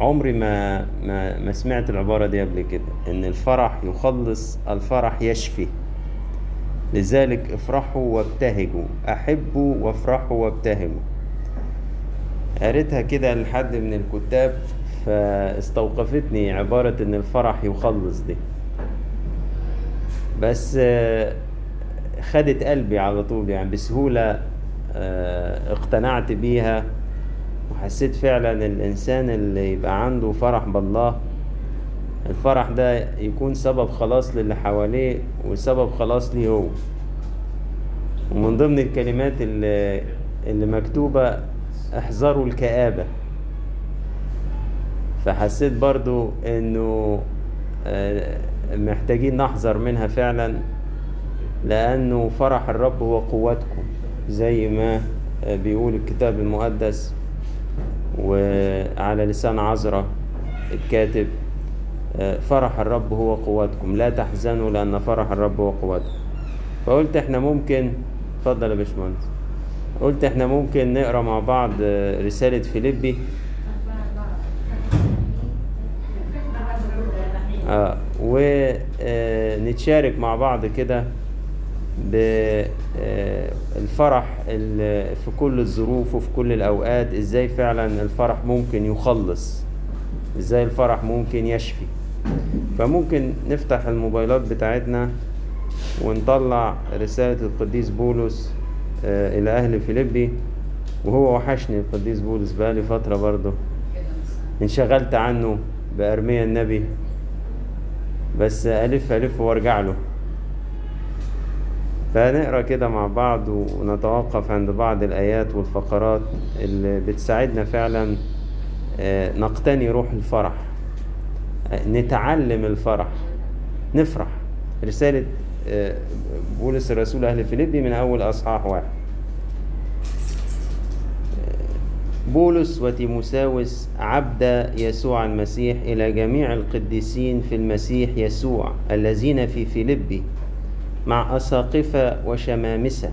عمري ما ما ما سمعت العبارة دي قبل كده إن الفرح يخلص الفرح يشفي. لذلك افرحوا وابتهجوا أحبوا وافرحوا وابتهجوا. قريتها كده لحد من الكتاب فاستوقفتني عبارة إن الفرح يخلص دي. بس خدت قلبي على طول يعني بسهولة آه، اقتنعت بيها. وحسيت فعلا الإنسان اللي يبقى عنده فرح بالله الفرح ده يكون سبب خلاص للي حواليه وسبب خلاص ليه هو. ومن ضمن الكلمات اللي, اللي مكتوبة احذروا الكآبة. فحسيت برضو إنه آه، محتاجين نحذر منها فعلا لأنه فرح الرب هو قوتكم زي ما آه، بيقول الكتاب المقدس. وعلى لسان عذرة الكاتب آه، فرح الرب هو قوتكم. لا تحزنوا لأن فرح الرب هو قوتكم. فقلت إحنا ممكن اتفضل يا باشمهندس. قلت إحنا ممكن نقرأ مع بعض آه، رسالة فيليبي. آه ونتشارك مع بعض كده. بالفرح في كل الظروف وفي كل الأوقات إزاي فعلا الفرح ممكن يخلص؟ إزاي الفرح ممكن يشفي؟ فممكن نفتح الموبايلات بتاعتنا ونطلع رسالة القديس بولس آه، إلى أهل فيليبي. وهو وحشني القديس بولس بقالي فترة برضه. انشغلت عنه بأرميا النبي. بس ألف ألف وأرجع له. فنقرأ كده مع بعض ونتوقف عند بعض الآيات والفقرات اللي بتساعدنا فعلا آه، نقتني روح الفرح آه، نتعلم الفرح نفرح. رسالة آه، بولس الرسول أهل فيليبي من أول أصحاح واحد. بولس وتيموساوس عبد يسوع المسيح إلى جميع القديسين في المسيح يسوع الذين في فيلبي مع أساقفة وشمامسة.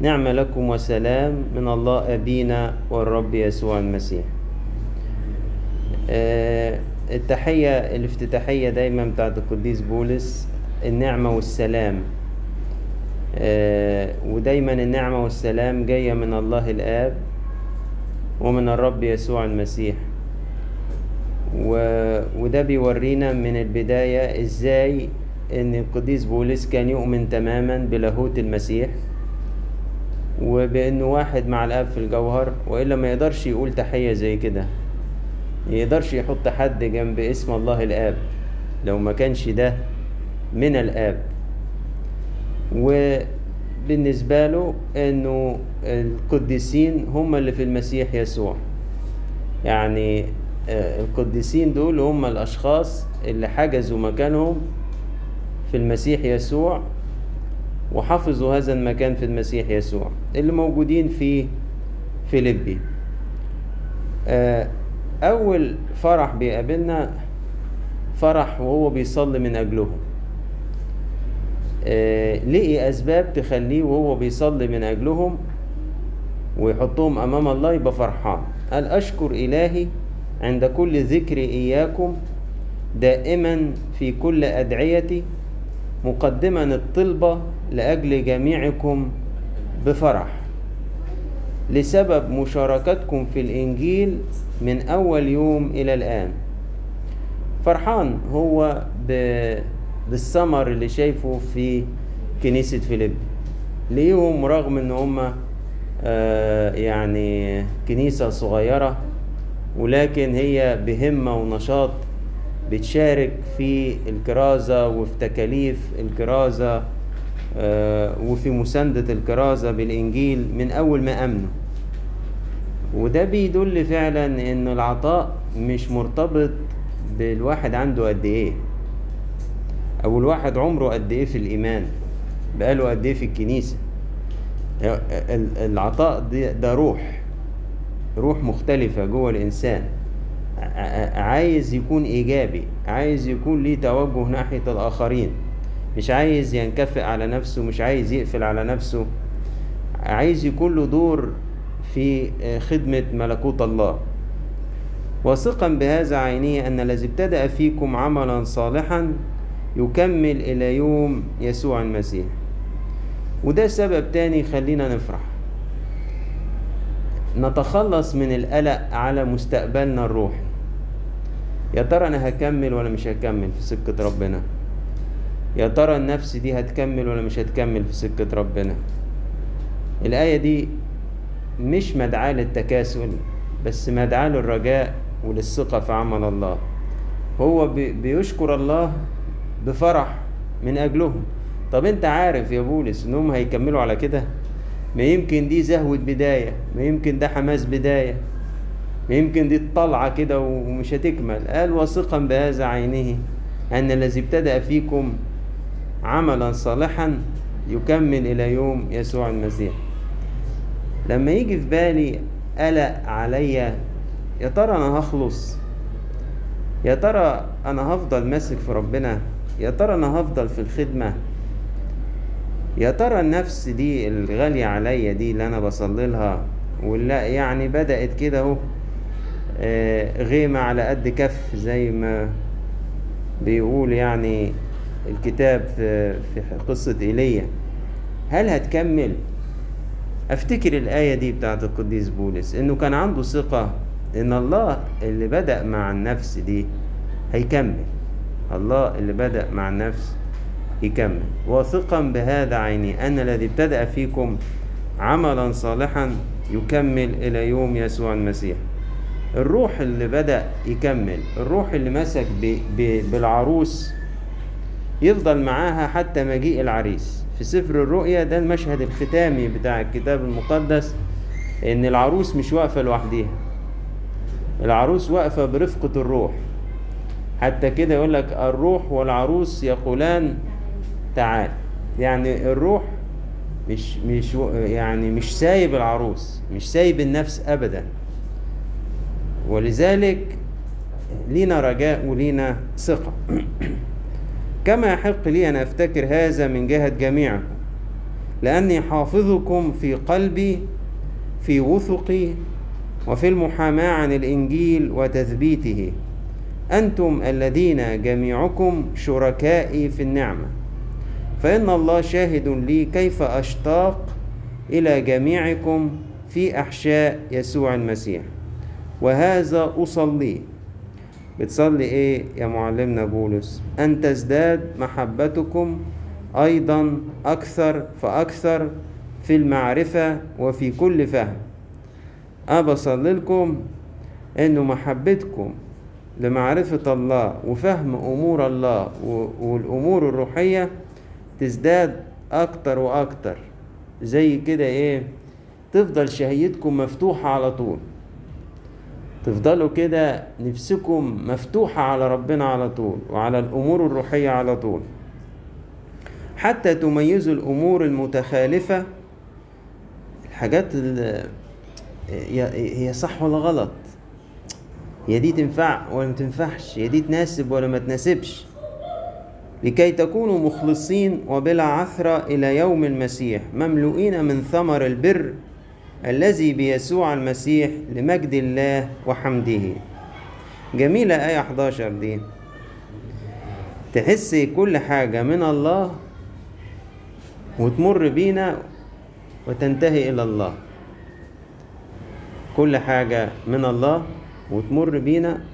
نعم لكم وسلام من الله أبينا والرب يسوع المسيح. آه، التحية الافتتاحية دايما بتاعت القديس بولس النعمة والسلام. آه، ودايما النعمة والسلام جاية من الله الآب ومن الرب يسوع المسيح. و... وده بيورينا من البداية إزاي إن القديس بولس كان يؤمن تماما بلاهوت المسيح وبإنه واحد مع الأب في الجوهر والا ما يقدرش يقول تحية زي كده. يقدرش يحط حد جنب اسم الله الآب لو ما كانش ده من الآب. وبالنسبة له إنه القديسين هم اللي في المسيح يسوع. يعني آه، القديسين دول هم الأشخاص اللي حجزوا مكانهم في المسيح يسوع وحفظوا هذا المكان في المسيح يسوع اللي موجودين في فيليبي. آه، أول فرح بيقابلنا فرح وهو بيصلي من اجلهم آه، لقي أسباب تخليه وهو بيصلي من أجلهم ويحطهم أمام الله يبقى فرحان؟ قال أشكر إلهي عند كل ذكر إياكم دائما في كل أدعيتي مقدما الطلبة لأجل جميعكم بفرح لسبب مشاركتكم في الإنجيل من أول يوم إلى الآن فرحان هو. بالثمر اللي شايفه في كنيسة فيليب ليهم رغم إن هم آه، يعني كنيسة صغيرة ولكن هي بهمة ونشاط بتشارك في الكرازة وفي تكاليف الكرازة آه، وفي مساندة الكرازة بالإنجيل من أول ما أمنوا. وده بيدل فعلا إن العطاء مش مرتبط بالواحد عنده قد إيه. أو الواحد عمره قد إيه في الإيمان. بقاله قد إيه في الكنيسة. ال- العطاء ده, ده روح. روح مختلفة جوه الإنسان. عايز يكون إيجابي عايز يكون ليه توجه ناحية الآخرين. مش عايز ينكفئ على نفسه مش عايز يقفل على نفسه. عايز يكون له دور في خدمة ملكوت الله. واثقا بهذا عينه أن الذي ابتدأ فيكم عملا صالحا يكمل إلى يوم يسوع المسيح. وده سبب تاني يخلينا نفرح. نتخلص من القلق على مستقبلنا الروحي. يا ترى أنا هكمل ولا مش هكمل في سكة ربنا؟ يا ترى النفس دي هتكمل ولا مش هتكمل في سكة ربنا؟ الآية دي مش مدعاة للتكاسل بس مدعاة للرجاء وللثقة في عمل الله. هو بيشكر الله بفرح من أجلهم. طب أنت عارف يا بولس إنهم هيكملوا على كده؟ ما يمكن دي زهوة بداية ما يمكن ده حماس بداية. ما يمكن دي الطلعة كده ومش هتكمل. قال واثقا بهذا عينه أن الذي ابتدأ فيكم عملا صالحا يكمل إلى يوم يسوع المسيح. لما يجي في بالي قلق عليا يا ترى أنا هخلص؟ يا ترى أنا هفضل ماسك في ربنا؟ يا ترى أنا هفضل في الخدمة؟ يا ترى النفس دي الغالية عليا دي اللي أنا بصلي لها؟ ولا يعني بدأت كده أهو غيمة على قد كف زي ما بيقول يعني الكتاب في, في قصة إيليا. هل هتكمل؟ أفتكر الآية دي بتاعت القديس بولس إنه كان عنده ثقة إن الله اللي بدأ مع النفس دي هيكمل. الله اللي بدأ مع النفس يكمل. واثقا بهذا عيني أن الذي ابتدأ فيكم عملا صالحا يكمل إلى يوم يسوع المسيح. الروح اللي بدأ يكمل الروح اللي مسك ب... ب... بالعروس يفضل معاها حتى مجيء العريس. في سفر الرؤيا ده المشهد الختامي بتاع الكتاب المقدس إن العروس مش واقفة لوحديها. العروس واقفة برفقة الروح. حتى كده يقول لك الروح والعروس يقولان تعال. يعني الروح مش مش يعني مش سايب العروس مش سايب النفس ابدا. ولذلك لينا رجاء ولينا ثقة. كما يحق لي أن أفتكر هذا من جهة جميعكم. لأني حافظكم في قلبي في وثقي وفي المحاماة عن الإنجيل وتثبيته. أنتم الذين جميعكم شركائي في النعمة. فإن الله شاهد لي كيف أشتاق إلى جميعكم في أحشاء يسوع المسيح. وهذا أصلي. بتصلي إيه يا معلمنا بولس؟ أن تزداد محبتكم أيضا أكثر فأكثر في المعرفة وفي كل فهم. أنا بصلي لكم إنه محبتكم لمعرفة الله وفهم أمور الله والأمور الروحية تزداد أكتر وأكتر. زي كده إيه؟ تفضل شهيتكم مفتوحة على طول. تفضلوا كده نفسكم مفتوحة على ربنا على طول وعلى الأمور الروحية على طول. حتى تميزوا الأمور المتخالفة الحاجات هي صح ولا غلط؟ هي دي تنفع ولا ما تنفعش؟ هي دي تناسب ولا ما تناسبش؟ لكي تكونوا مخلصين وبلا عثرة إلى يوم المسيح مملوئين من ثمر البر الذي بيسوع المسيح لمجد الله وحمده. جميلة آية 11 دي. تحس كل حاجة من الله وتمر بينا وتنتهي إلى الله. كل حاجة من الله وتمر بينا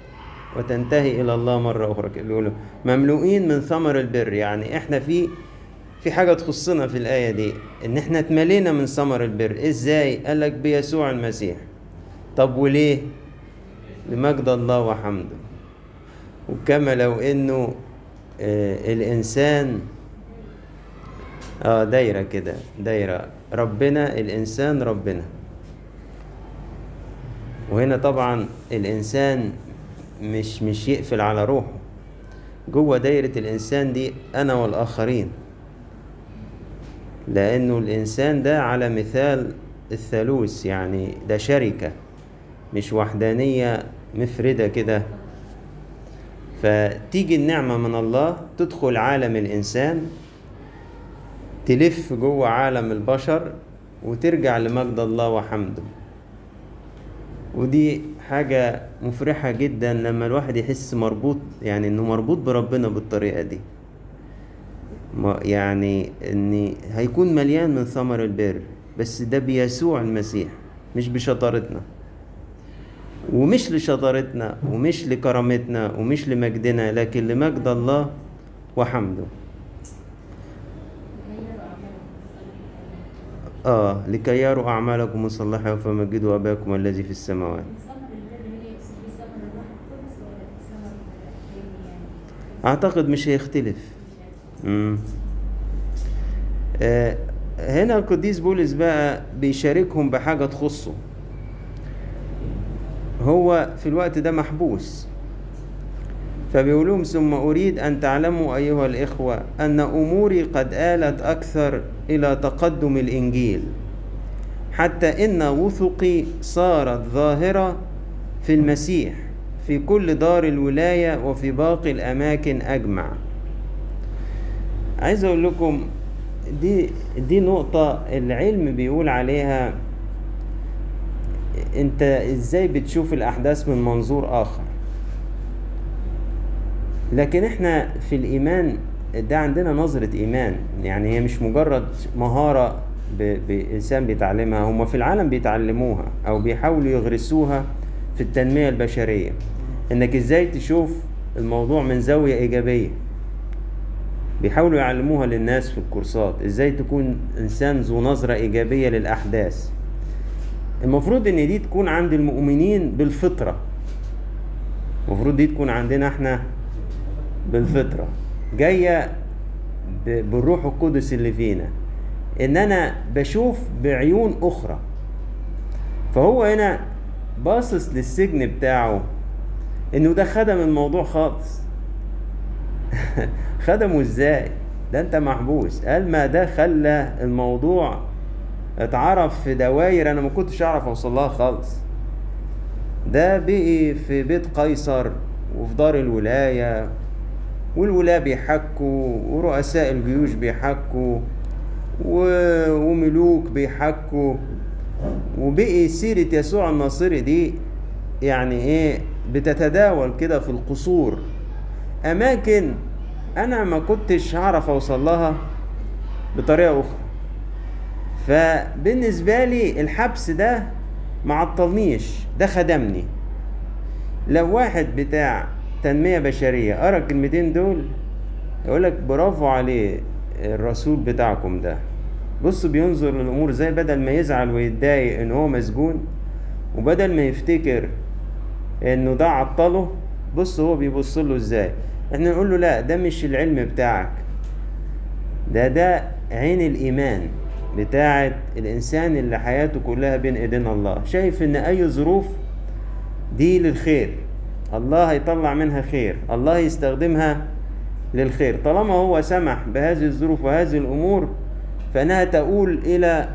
وتنتهي إلى الله مرة أخرى. بيقولوا مملوئين من ثمر البر. يعني إحنا في في حاجة تخصنا في الآية دي إن إحنا اتملينا من ثمر البر. إزاي؟ قال لك بيسوع المسيح. طب وليه؟ لمجد الله وحمده. وكما لو إنه آه الإنسان آه دايرة كده دايرة ربنا الإنسان ربنا. وهنا طبعا الإنسان مش مش يقفل على روحه. جوه دايرة الإنسان دي أنا والآخرين. لأنه الإنسان ده على مثال الثالوث يعني ده شركة مش وحدانية مفردة كده. فتيجي النعمة من الله تدخل عالم الإنسان تلف جوه عالم البشر وترجع لمجد الله وحمده. ودي حاجة مفرحة جدا لما الواحد يحس مربوط يعني إنه مربوط بربنا بالطريقة دي. يعني إن هيكون مليان من ثمر البر بس ده بيسوع المسيح مش بشطارتنا. ومش لشطارتنا ومش لكرامتنا ومش لمجدنا لكن لمجد الله وحمده. آه لكي يروا أعمالكم الصالحة فمجدوا اباكم الذي في السماوات ثمر البر هي يقصد بيه ثمر الروح القدس ولا ثمر تاني يعني؟ أعتقد مش هيختلف. مم. آه هنا القديس بولس بقى بيشاركهم بحاجة تخصه. هو في الوقت ده محبوس. فبيقول لهم ثم أريد أن تعلموا أيها الإخوة أن أموري قد آلت أكثر إلى تقدم الإنجيل حتى إن وثقي صارت ظاهرة في المسيح. في كل دار الولاية وفي باقي الأماكن أجمع. عايز أقول لكم دي دي نقطة العلم بيقول عليها أنت إزاي بتشوف الأحداث من منظور آخر. لكن إحنا في الإيمان ده عندنا نظرة إيمان. يعني هي مش مجرد مهارة بإنسان بيتعلمها هما في العالم بيتعلموها أو بيحاولوا يغرسوها في التنمية البشرية. إنك إزاي تشوف الموضوع من زاوية إيجابية؟ بيحاولوا يعلموها للناس في الكورسات. إزاي تكون إنسان ذو نظرة إيجابية للأحداث؟ المفروض إن دي تكون عند المؤمنين بالفطرة. المفروض دي تكون عندنا إحنا بالفطرة. جاية بالروح القدس اللي فينا. إن أنا بشوف بعيون أخرى. فهو هنا باصص للسجن بتاعه. إنه ده خدم الموضوع خالص. خدمه إزاي؟ ده أنت محبوس. قال ما ده خلى الموضوع اتعرف في دواير أنا ما كنتش أعرف أوصل لها خالص. ده بقي في بيت قيصر وفي دار الولاية والولاة بيحكوا ورؤساء الجيوش بيحكوا و- وملوك بيحكوا. وبقي سيرة يسوع الناصري دي يعني إيه؟ بتتداول كده في القصور. أماكن أنا ما كنتش هعرف أوصل لها بطريقة أخرى. فبالنسبة لي الحبس ده معطلنيش ده خدمني. لو واحد بتاع تنمية بشرية قرأ الكلمتين دول يقولك برافو عليه الرسول بتاعكم ده. بص بينظر للأمور زي بدل ما يزعل ويتضايق إن هو مسجون وبدل ما يفتكر إنه ده عطله. بص هو بيبص له إزاي؟ إحنا نقول له لا ده مش العلم بتاعك. ده ده عين الإيمان بتاعت الإنسان اللي حياته كلها بين إيدين الله. شايف إن أي ظروف دي للخير. الله هيطلع منها خير. الله يستخدمها للخير. طالما هو سمح بهذه الظروف وهذه الأمور فإنها تؤول إلى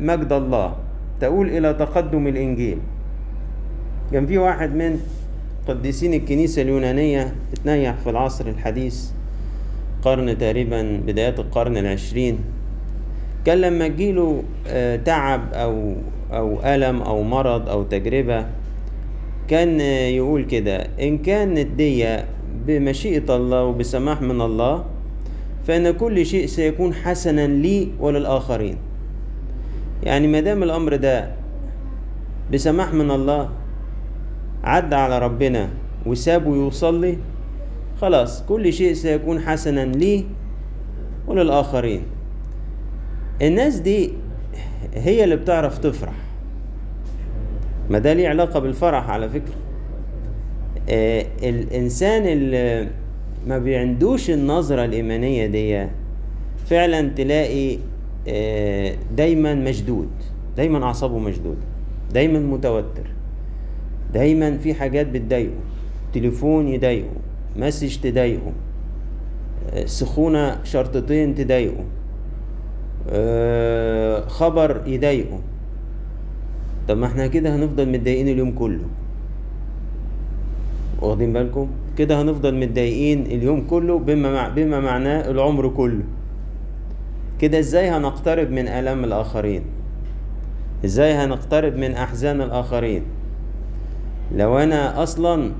مجد الله تؤول إلى تقدم الإنجيل. كان في واحد من قديسين الكنيسة اليونانية اتنيح في العصر الحديث قرن تقريبا بدايات القرن العشرين. كان لما تجيله آه، تعب أو أو ألم أو مرض أو تجربة كان آه، يقول كده إن كانت دي بمشيئة الله وبسماح من الله فإن كل شيء سيكون حسنا لي وللآخرين. يعني ما دام الأمر ده بسماح من الله عدى على ربنا وسابه يوصل لي خلاص كل شيء سيكون حسنا لي وللآخرين. الناس دي هي اللي بتعرف تفرح. ما ده ليه علاقة بالفرح على فكرة. آه الإنسان اللي ما بيعندوش النظرة الإيمانية دي فعلا تلاقي آه دايما مشدود دايما أعصابه مشدودة دايما متوتر. دايما في حاجات بتضايقه. تليفون يضايقه. مسج تضايقه. آه، سخونة شرطتين تضايقه. آه، خبر يضايقه. طب ما إحنا كده هنفضل متضايقين اليوم كله. واخدين بالكم؟ كده هنفضل متضايقين اليوم كله بما مع بما معناه العمر كله. كده إزاي هنقترب من آلام الآخرين؟ إزاي هنقترب من أحزان الآخرين؟ لو أنا أصلا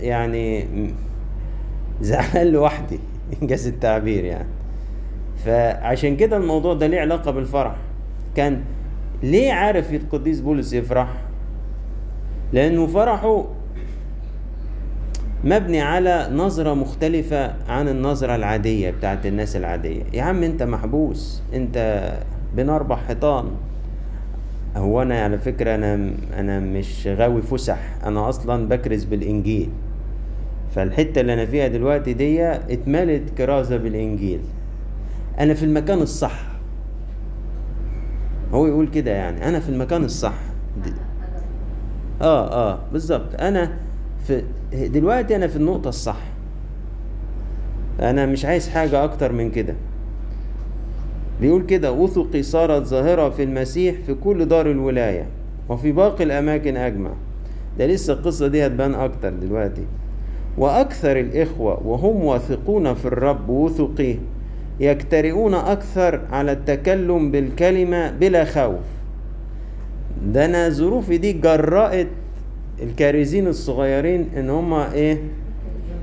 يعني زعلان لوحدي إنجاز التعبير يعني. فعشان كده الموضوع ده ليه علاقة بالفرح. كان ليه عارف القديس بولس يفرح؟ لأنه فرحه مبني على نظرة مختلفة عن النظرة العادية بتاعت الناس العادية. يا عم أنت محبوس أنت بين أربع حيطان هو أنا على فكرة أنا أنا مش غاوي فسح أنا أصلا بكرز بالإنجيل. فالحتة اللي أنا فيها دلوقتي دي اتملت كرازة بالإنجيل. أنا في المكان الصح. هو يقول كده يعني أنا في المكان الصح. د- آه آه بالظبط أنا في دلوقتي أنا في النقطة الصح. أنا مش عايز حاجة أكتر من كده. بيقول كده وثقي صارت ظاهرة في المسيح في كل دار الولاية وفي باقي الأماكن أجمع. ده لسه القصة دي هتبان أكتر دلوقتي. وأكثر الإخوة وهم واثقون في الرب وثقيه يجترئون أكثر على التكلم بالكلمة بلا خوف. ده أنا ظروفي دي جرأت الكارزين الصغيرين إن هما إيه؟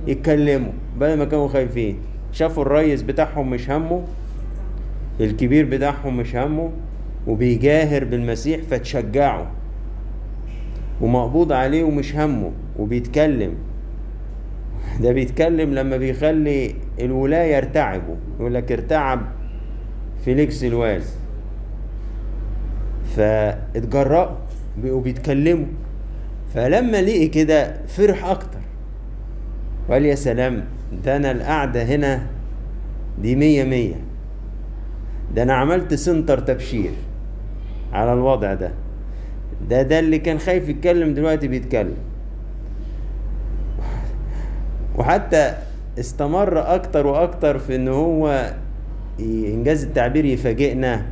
يتكلموا. بدل ما كانوا خايفين. شافوا الريس بتاعهم مش همه. الكبير بتاعهم مش همه وبيجاهر بالمسيح فتشجعوا ومقبوض عليه ومش همه وبيتكلم. ده بيتكلم لما بيخلي الولاية يرتعبوا يقول لك ارتعب فيليكس الوالي فاتجرأوا بقوا بيتكلموا. فلما لقي كده فرح أكتر. وقال يا سلام ده أنا القعدة هنا دي مية مية. ده أنا عملت سنتر تبشير على الوضع ده. ده ده اللي كان خايف يتكلم دلوقتي بيتكلم. وحتى استمر أكتر وأكتر في إن هو إنجاز التعبير يفاجئنا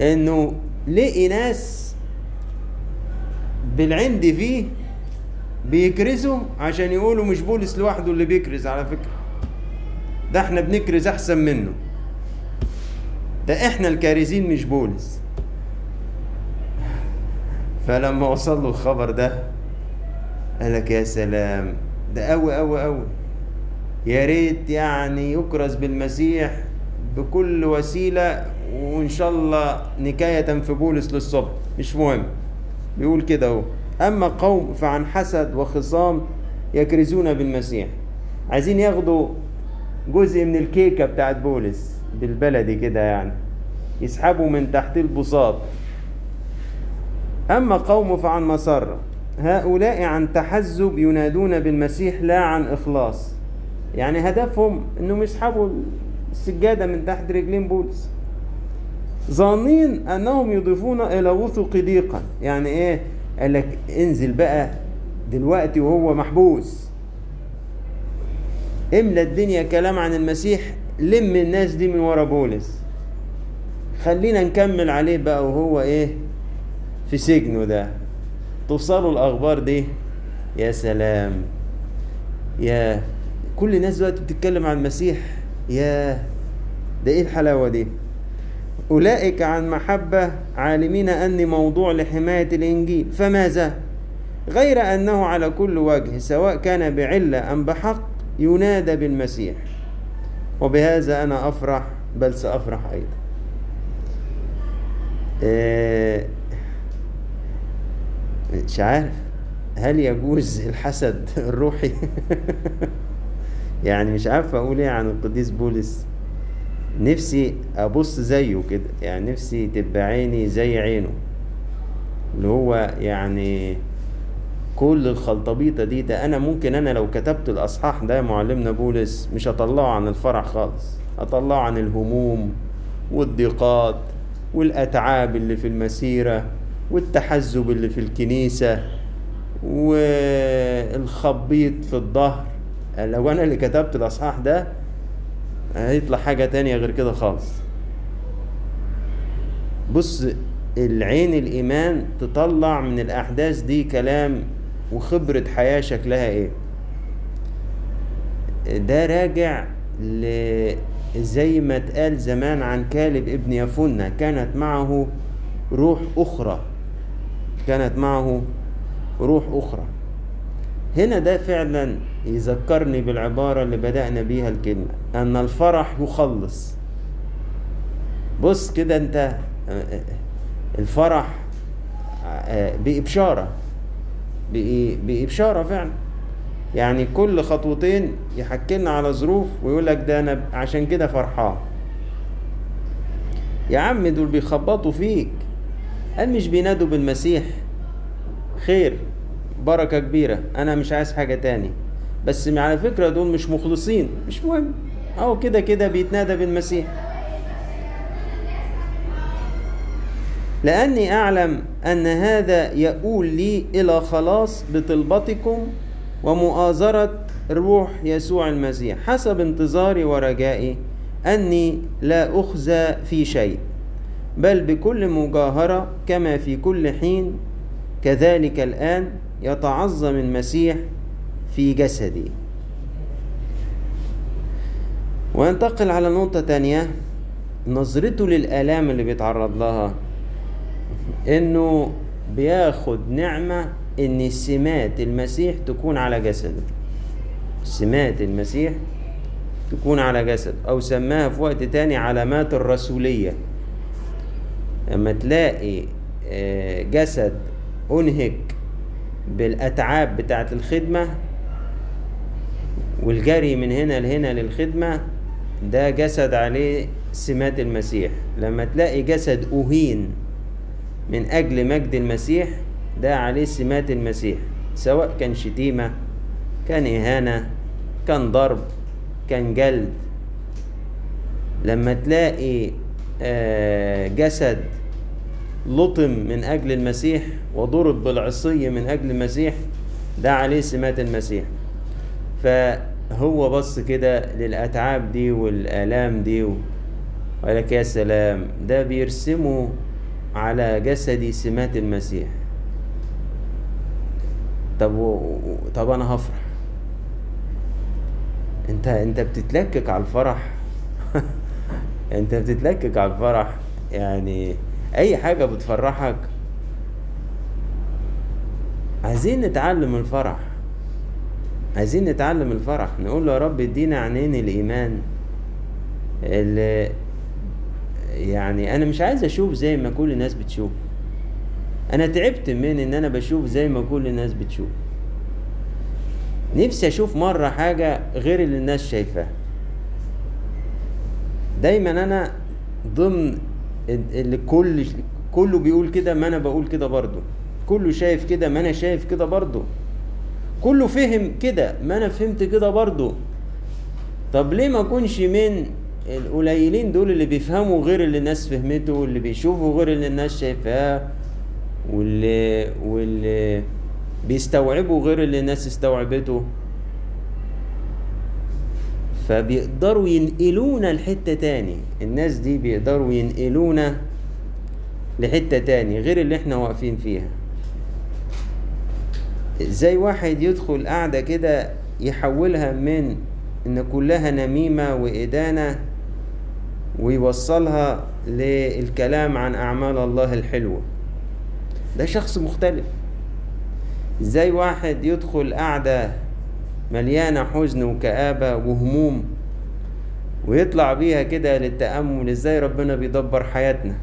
إنه لقي ناس بالعند فيه بيكرزوا عشان يقولوا مش بولس لوحده اللي بيكرز على فكرة. ده إحنا بنكرز أحسن منه. ده إحنا الكارزين مش بولس. فلما وصل له الخبر ده قال لك يا سلام ده قوي قوي قوي. يا ريت يعني يكرز بالمسيح بكل وسيلة وإن شاء الله نكاية في بولس للصبح. مش مهم. بيقول كده أهو. أما قوم فعن حسد وخصام يكرزون بالمسيح. عايزين ياخدوا جزء من الكيكة بتاعت بولس. بالبلدي كده يعني. يسحبوا من تحت البساط. أما قوم فعن مسرة هؤلاء عن تحزب ينادون بالمسيح لا عن إخلاص. يعني هدفهم أنهم يسحبوا السجادة من تحت رجلين بولس. ظانين أنهم يضيفون إلى وثق ضيقا. يعني إيه؟ قال لك انزل بقى دلوقتي وهو محبوس. املى الدنيا كلام عن المسيح لم الناس دي من ورا بولس. خلينا نكمل عليه بقى وهو إيه؟ في سجنه ده. توصلوا الأخبار دي؟ يا سلام. يا كل الناس دلوقتي بتتكلم عن المسيح. يا ده إيه الحلاوة دي؟ أولئك عن محبة عالمين اني موضوع لحماية الإنجيل. فماذا؟ غير أنه على كل وجه سواء كان بعلة أم بحق ينادى بالمسيح. وبهذا أنا أفرح بل سأفرح أيضا. إيه مش عارف. هل يجوز الحسد الروحي؟ يعني مش عارف أقول إيه عن القديس بولس. نفسي أبص زيه كده يعني نفسي تبقى عيني زي عينه اللي هو يعني كل الخلطبيطة دي ده أنا ممكن أنا لو كتبت الأصحاح ده يا معلمنا بولس مش هطلعه عن الفرح خالص هطلعه عن الهموم والضيقات والأتعاب اللي في المسيرة والتحزب اللي في الكنيسة والخبيط في الظهر. لو أنا اللي كتبت الأصحاح ده هيطلع حاجة تانية غير كده خالص. بص العين الإيمان تطلع من الأحداث دي كلام وخبرة حياة شكلها إيه؟ ده راجع ل زي ما اتقال زمان عن كالب ابن يفنة كانت معه روح أخرى. كانت معه روح أخرى. هنا ده فعلا يذكرني بالعبارة اللي بدأنا بيها الكلمة أن الفرح يخلص. بص كده أنت الفرح بإبشارة. بإبشارة فعلا. يعني كل خطوتين يحكي لنا على ظروف ويقول لك ده أنا عشان كده فرحان. يا عم دول بيخبطوا فيك. قال مش بينادوا بالمسيح. خير بركة كبيرة. أنا مش عايز حاجة تاني. بس على فكرة دول مش مخلصين. مش مهم. أو كده كده بيتنادى بالمسيح. لأني أعلم أن هذا يؤول لي إلى خلاص بطلبتكم ومؤازرة روح يسوع المسيح. حسب انتظاري ورجائي أني لا أخزى في شيء بل بكل مجاهرة كما في كل حين كذلك الآن يتعظم المسيح في جسدي. وينتقل على نقطة تانية. نظرته للآلام اللي بيتعرض لها. إنه بياخد نعمة إن سمات المسيح تكون على جسده. سمات المسيح تكون على جسد أو سماها في وقت تاني علامات الرسولية. لما تلاقي جسد أنهك بالأتعاب بتاعة الخدمة والجري من هنا لهنا للخدمة ده جسد عليه سمات المسيح. لما تلاقي جسد أهين من أجل مجد المسيح ده عليه سمات المسيح سواء كان شتيمة كان إهانة كان ضرب كان جلد. لما تلاقي جسد لطم من أجل المسيح وضرب بالعصي من أجل المسيح ده عليه سمات المسيح. فهو بص كده للأتعاب دي والآلام دي وقال لك يا سلام ده بيرسموا على جسدي سمات المسيح. طب و... طب أنا هفرح. أنت أنت بتتلكك على الفرح. أنت بتتلكك على الفرح. يعني أي حاجة بتفرحك. عايزين نتعلم الفرح. عايزين نتعلم الفرح. نقول له يا رب ادينا عينين الإيمان. اللي يعني أنا مش عايز أشوف زي ما كل الناس بتشوف. أنا تعبت من إن أنا بشوف زي ما كل الناس بتشوف. نفسي أشوف مرة حاجة غير اللي الناس شايفاها. دايما أنا ضمن اللي كل كله بيقول كده ما أنا بقول كده برضو. كله شايف كده ما أنا شايف كده برضو. كله فهم كده ما أنا فهمت كده برضو. طب ليه ما أكونش من القليلين دول اللي بيفهموا غير اللي الناس فهمته واللي بيشوفوا غير اللي الناس شايفاه واللي واللي بيستوعبوا غير اللي الناس استوعبته. فبيقدروا ينقلونا لحتة تاني. الناس دي بيقدروا ينقلونا لحتة تاني غير اللي إحنا واقفين فيها. زي واحد يدخل قاعدة كده يحولها من إن كلها نميمة وإدانة ويوصلها للكلام عن أعمال الله الحلوة. ده شخص مختلف. زي واحد يدخل قاعدة مليانة حزن وكآبة وهموم ويطلع بيها كده للتأمل؟ إزاي ربنا بيدبر حياتنا؟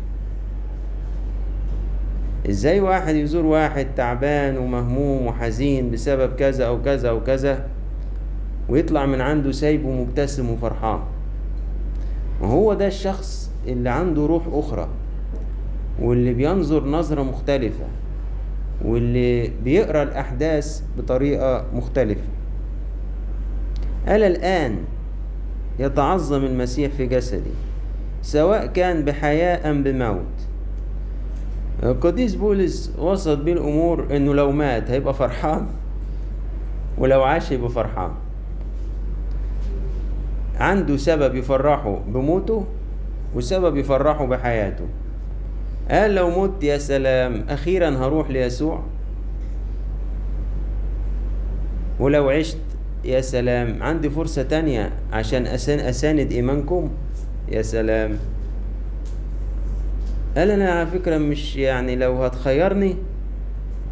إزاي واحد يزور واحد تعبان ومهموم وحزين بسبب كذا أو كذا أو كذا ويطلع من عنده سايب ومبتسم وفرحان؟ وهو ده الشخص اللي عنده روح أخرى واللي بينظر نظرة مختلفة واللي بيقرأ الأحداث بطريقة مختلفة. ألا الآن يتعظم المسيح في جسدي سواء كان بحياة أم بموت. القديس بولس وسط بيه الأمور إنه لو مات هيبقى فرحان ولو عاش يبقى فرحان. عنده سبب يفرحه بموته وسبب يفرحه بحياته. قال لو مت يا سلام أخيرا هروح ليسوع. ولو عشت يا سلام عندي فرصة تانية عشان أسان أساند إيمانكم. يا سلام. قال أنا على فكرة مش يعني لو هتخيرني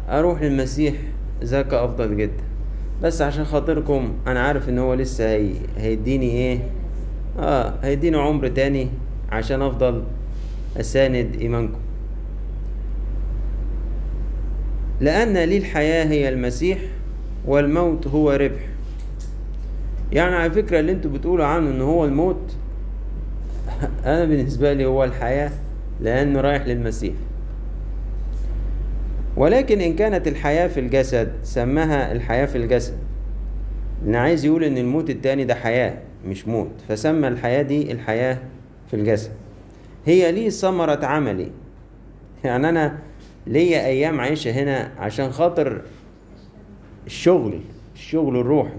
أروح للمسيح. ذاك أفضل جدا. بس عشان خاطركم أنا عارف إن هو لسه هي... هيديني إيه؟ آه هيديني عمر تاني عشان أفضل أساند إيمانكم. لأن لي الحياة هي المسيح والموت هو ربح. يعني على فكرة اللي أنتوا بتقولوا عنه إن هو الموت أنا بالنسبة لي هو الحياة لأنه رايح للمسيح. ولكن إن كانت الحياة في الجسد سماها الحياة في الجسد. لأن عايز يقول إن الموت التاني ده حياة مش موت. فسمى الحياة دي الحياة في الجسد. هي لي ثمرة عملي؟ يعني أنا ليا أيام عايشة هنا عشان خاطر الشغل الشغل الروحي.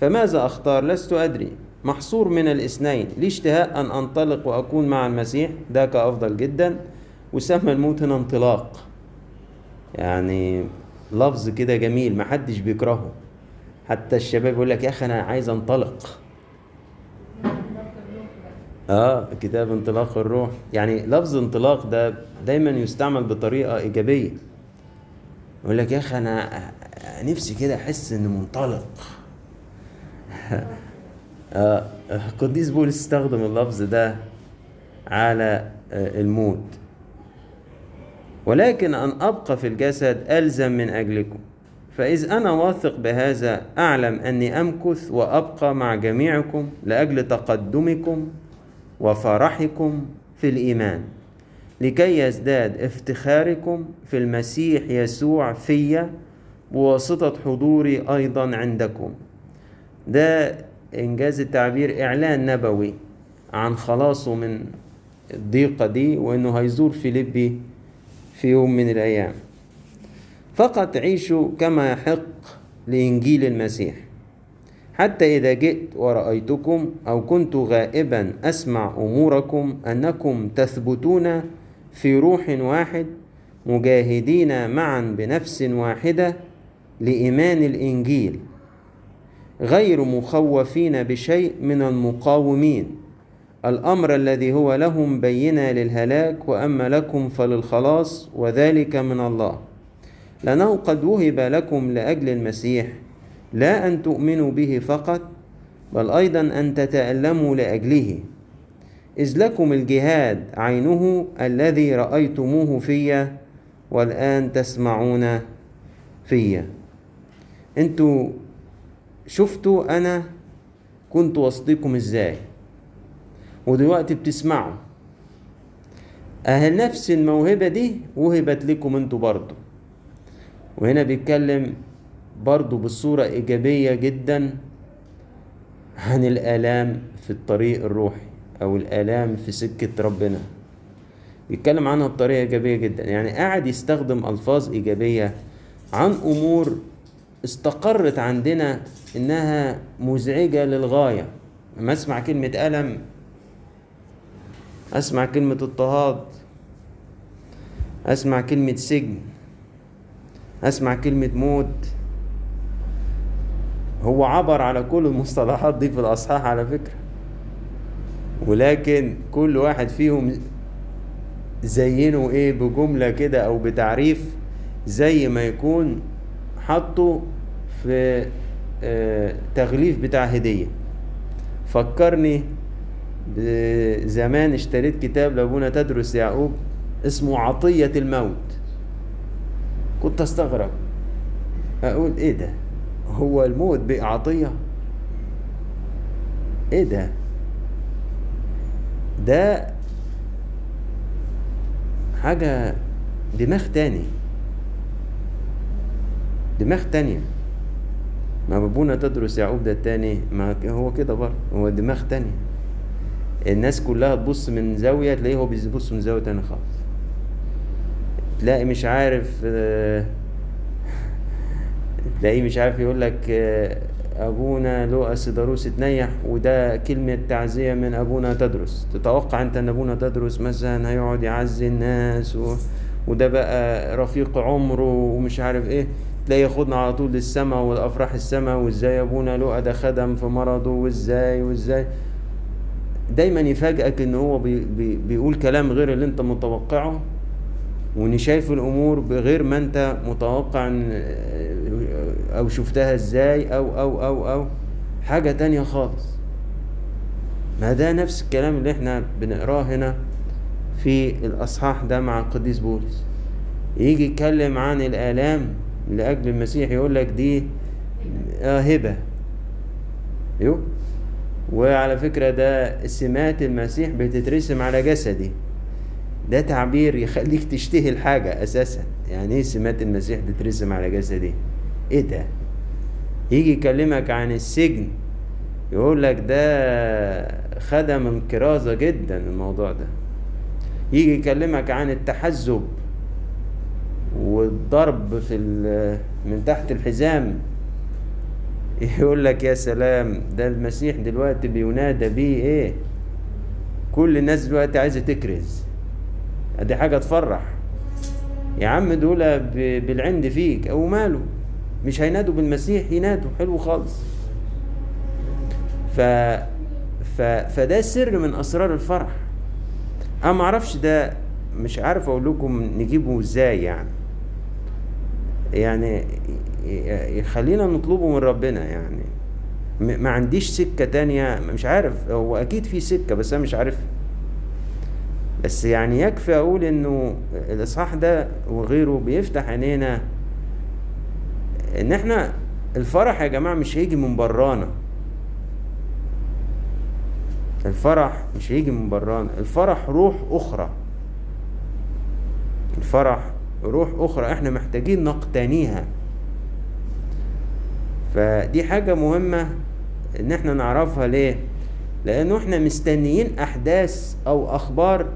فماذا أختار؟ لست أدري. محصور من الاثنين. لي اشتهاء أن أنطلق وأكون مع المسيح؟ ذاك أفضل جدا. وسمى الموت هنا انطلاق. يعني لفظ كده جميل محدش بيكرهه. حتى الشباب يقول لك يا أخي أنا عايز أنطلق. آه كتاب انطلاق الروح. يعني لفظ انطلاق ده دايما يستعمل بطريقة إيجابية. يقول لك يا أخي أنا نفسي كده أحس إني منطلق. آه قديس بولس استخدم اللفظ ده على آه الموت. ولكن أن أبقى في الجسد ألزم من أجلكم. فإذ أنا واثق بهذا أعلم أني أمكث وأبقى مع جميعكم لأجل تقدمكم وفرحكم في الإيمان. لكي يزداد افتخاركم في المسيح يسوع في بواسطة حضوري أيضا عندكم. ده إنجاز التعبير إعلان نبوي عن خلاصه من الضيقة دي وإنه هيزور فيليبي في يوم من الأيام. فقط عيشوا كما يحق لإنجيل المسيح. حتى إذا جئت ورأيتكم أو كنت غائبا أسمع أموركم أنكم تثبتون في روح واحد مجاهدين معا بنفس واحدة لإيمان الإنجيل غير مخوفين بشيء من المقاومين. الأمر الذي هو لهم بينة للهلاك وأما لكم فللخلاص وذلك من الله. لأنه قد وهب لكم لأجل المسيح لا أن تؤمنوا به فقط بل أيضا أن تتألموا لأجله. إذ لكم الجهاد عينه الذي رأيتموه في والآن تسمعون في. أنتوا شفتوا أنا كنت وسطكم إزاي؟ ودلوقتي بتسمعوا. أهل نفس الموهبة دي وهبت لكم أنتوا برضو. وهنا بيتكلم برضو بصورة إيجابية جدا عن الآلام في الطريق الروحي أو الآلام في سكة ربنا. بيتكلم عنها بطريقة إيجابية جدا. يعني قاعد يستخدم ألفاظ إيجابية عن أمور استقرت عندنا إنها مزعجة للغاية. لما أسمع كلمة ألم أسمع كلمة اضطهاد أسمع كلمة سجن. أسمع كلمة موت. هو عبر على كل المصطلحات دي في الأصحاح على فكرة. ولكن كل واحد فيهم زينه إيه بجملة كده أو بتعريف زي ما يكون حطه في آه تغليف بتاع هدية. فكرني زمان اشتريت كتاب لأبونا تدرس يعقوب اسمه عطية الموت. كنت أستغرب. أقول إيه ده؟ هو الموت بقى عطية إيه ده؟ ده حاجة دماغ تاني. دماغ تانية. ما أبونا تدرس يعقوب ده التاني ما هو كده برضه هو دماغ تانية. الناس كلها تبص من زاوية تلاقيه هو بيبص من زاوية تانية خالص. تلاقي مش عارف تلاقيه مش عارف يقول لك أبونا لوقا سيداروس اتنيح وده كلمة تعزية من أبونا تدرس. تتوقع أنت إن أبونا تدرس مثلا هيقعد يعزي الناس و... وده بقى رفيق عمره ومش عارف إيه. تلاقيه ياخدنا على طول للسماء والأفراح السماء وإزاي أبونا لوقا ده خدم في مرضه وإزاي وإزاي. دايما يفاجئك ان هو بي بي بيقول كلام غير اللي أنت متوقعه وإني شايف الأمور بغير ما أنت متوقع إن- أو شفتها إزاي أو أو أو أو. حاجة تانية خالص. ما ده نفس الكلام اللي إحنا بنقراه هنا في الأصحاح ده مع القديس بولس. يجي يتكلم عن الآلام لأجل المسيح يقول لك دي آه هبة. يو؟ وعلى فكرة ده سمات المسيح بتترسم على جسدي. ده تعبير يخليك تشتهي الحاجة أساسا. يعني إيه سمات المسيح تترسم على جسدي؟ إيه ده؟ يجي يكلمك عن السجن يقول لك ده خدم الكرازة جدا الموضوع ده. يجي يكلمك عن التحزب والضرب في من تحت الحزام. يقول لك يا سلام ده المسيح دلوقتي بينادى بيه إيه؟ كل الناس دلوقتي عايزة تكرز. دي حاجة تفرح. يا عم دول بالعند فيك أو ماله. مش هينادوا بالمسيح ينادوا. حلو خالص. ف... ف... فده سر من أسرار الفرح. أنا ما أعرفش ده مش عارف أقول لكم نجيبه إزاي يعني. يعني يخلينا نطلبه من ربنا يعني. ما عنديش سكة تانية مش عارف هو أكيد في سكة بس أنا مش عارفها بس يعني يكفي أقول إنه الإصحاح ده وغيره بيفتح عينينا إن إحنا الفرح يا جماعة مش هيجي من برانا. الفرح مش هيجي من برانا. الفرح روح أخرى. الفرح روح أخرى إحنا محتاجين نقتنيها. فدي حاجة مهمة إن إحنا نعرفها ليه؟ لأنه إحنا مستنيين أحداث أو أخبار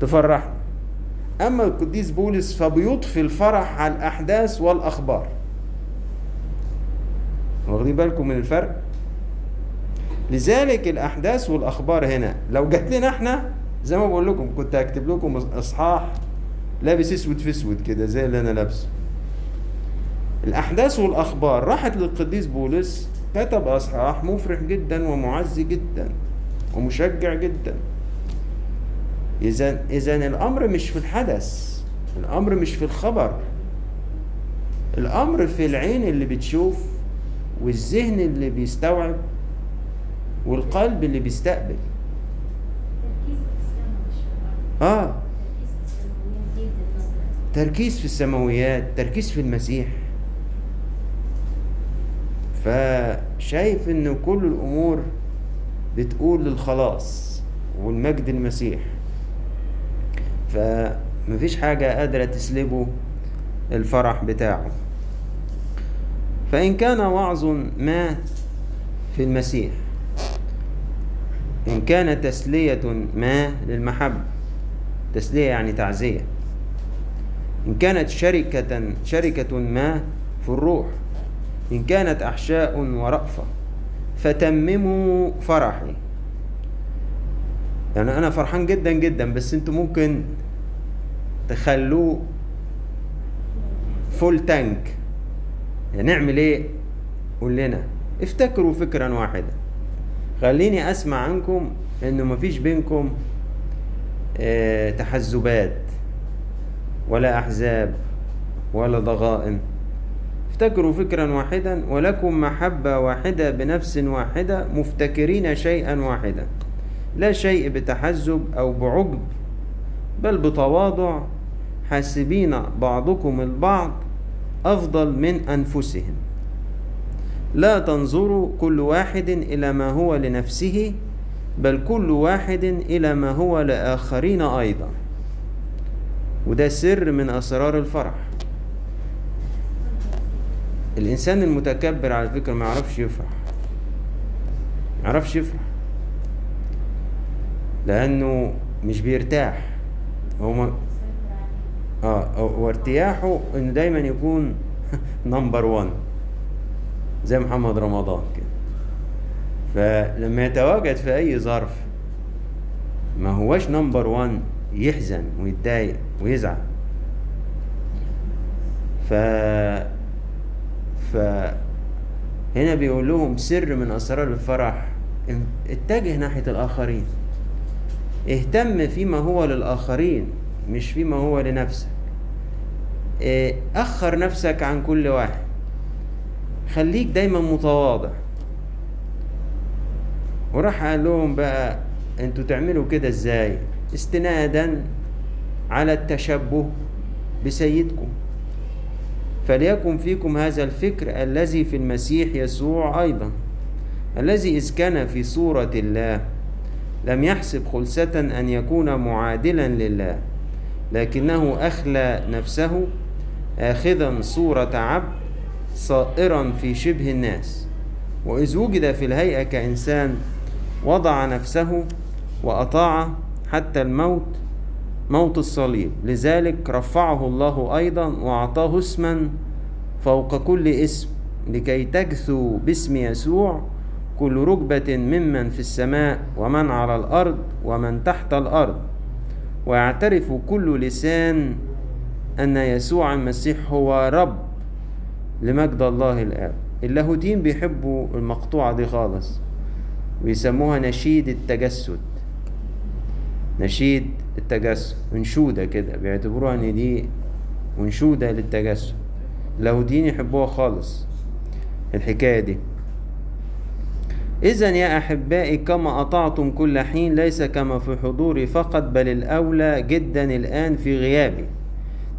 تفرحنا. أما القديس بولس فبيضفي الفرح على الاحداث والأخبار. واخدين بالكم من الفرق؟ لذلك الأحداث والأخبار هنا لو جات لنا إحنا زي ما بقول لكم كنت هكتب لكم إصحاح لابس أسود في أسود كده زي اللي أنا لابسه. الأحداث والأخبار. راحت للقديس بولس كتب أصحاح مفرح جدا ومعزي جدا ومشجع جدا. اذا اذا الأمر مش في الحدث الأمر مش في الخبر. الأمر في العين اللي بتشوف والذهن اللي بيستوعب والقلب اللي بيستقبل. آه. تركيز في السماويات تركيز في المسيح. فشايف إن كل الأمور بتقول للخلاص والمجد المسيح. فمفيش حاجة قادرة تسلبه الفرح بتاعه. فإن كان وعظ ما في المسيح. إن كان تسلية ما للمحبة. تسلية يعني تعزية. إن كانت شركة شركة ما في الروح. إن كانت أحشاء ورأفة فتمموا فرحي. يعني أنا فرحان جدا جدا بس أنتوا ممكن تخلوه فول تانك يعني نعمل إيه؟ قول لنا. افتكروا فكرا واحدا خليني أسمع عنكم إنه مفيش بينكم آه، تحزبات ولا أحزاب ولا ضغائن. افتكروا فكرا واحدا ولكم محبة واحدة بنفس واحدة مفتكرين شيئا واحدا. لا شيء بتحزب أو بعجب بل بتواضع. حاسبين بعضكم البعض أفضل من أنفسهم. لا تنظروا كل واحد إلى ما هو لنفسه بل كل واحد إلى ما هو لآخرين أيضا. وده سر من أسرار الفرح. الإنسان المتكبر على فكرة ما يعرفش يفرح. ما يعرفش يفرح. لأنه مش بيرتاح. هو ما آه وارتياحه إنه دايما يكون نمبر 1 زي محمد رمضان كده. فلما يتواجد في أي ظرف ما هوش نمبر 1 يحزن ويتضايق ويزعل. ف ف هنا بيقول لهم سر من أسرار الفرح. اتجه ناحية الآخرين. اهتم فيما هو للآخرين مش فيما هو لنفسك. إيه، أخر نفسك عن كل واحد. خليك دايما متواضع. وراح قال لهم بقى أنتوا تعملوا كده إزاي؟ استنادا على التشبه بسيدكم. فليكن فيكم هذا الفكر الذي في المسيح يسوع أيضا الذي إذ كان في صورة الله لم يحسب خلسه أن يكون معادلا لله لكنه أخلى نفسه اخذا صورة عبد صائرا في شبه الناس. وإذ وجد في الهيئة كإنسان وضع نفسه وأطاع حتى الموت موت الصليب. لذلك رفعه الله أيضا وأعطاه اسما فوق كل اسم لكي تجثو باسم يسوع كل ركبة ممن في السماء ومن على الأرض ومن تحت الأرض. ويعترف كل لسان أن يسوع المسيح هو رب لمجد الله الآب. اللاهوتيين بيحبوا المقطوعة دي خالص. ويسموها نشيد التجسد. نشيد التجسد انشودة كده. بيعتبروها إن دي انشودة للتجسد اللاهوتيين يحبوها خالص الحكاية دي. إذا يا أحبائي كما أطعتم كل حين ليس كما في حضوري فقط بل الأولى جدا الآن في غيابي.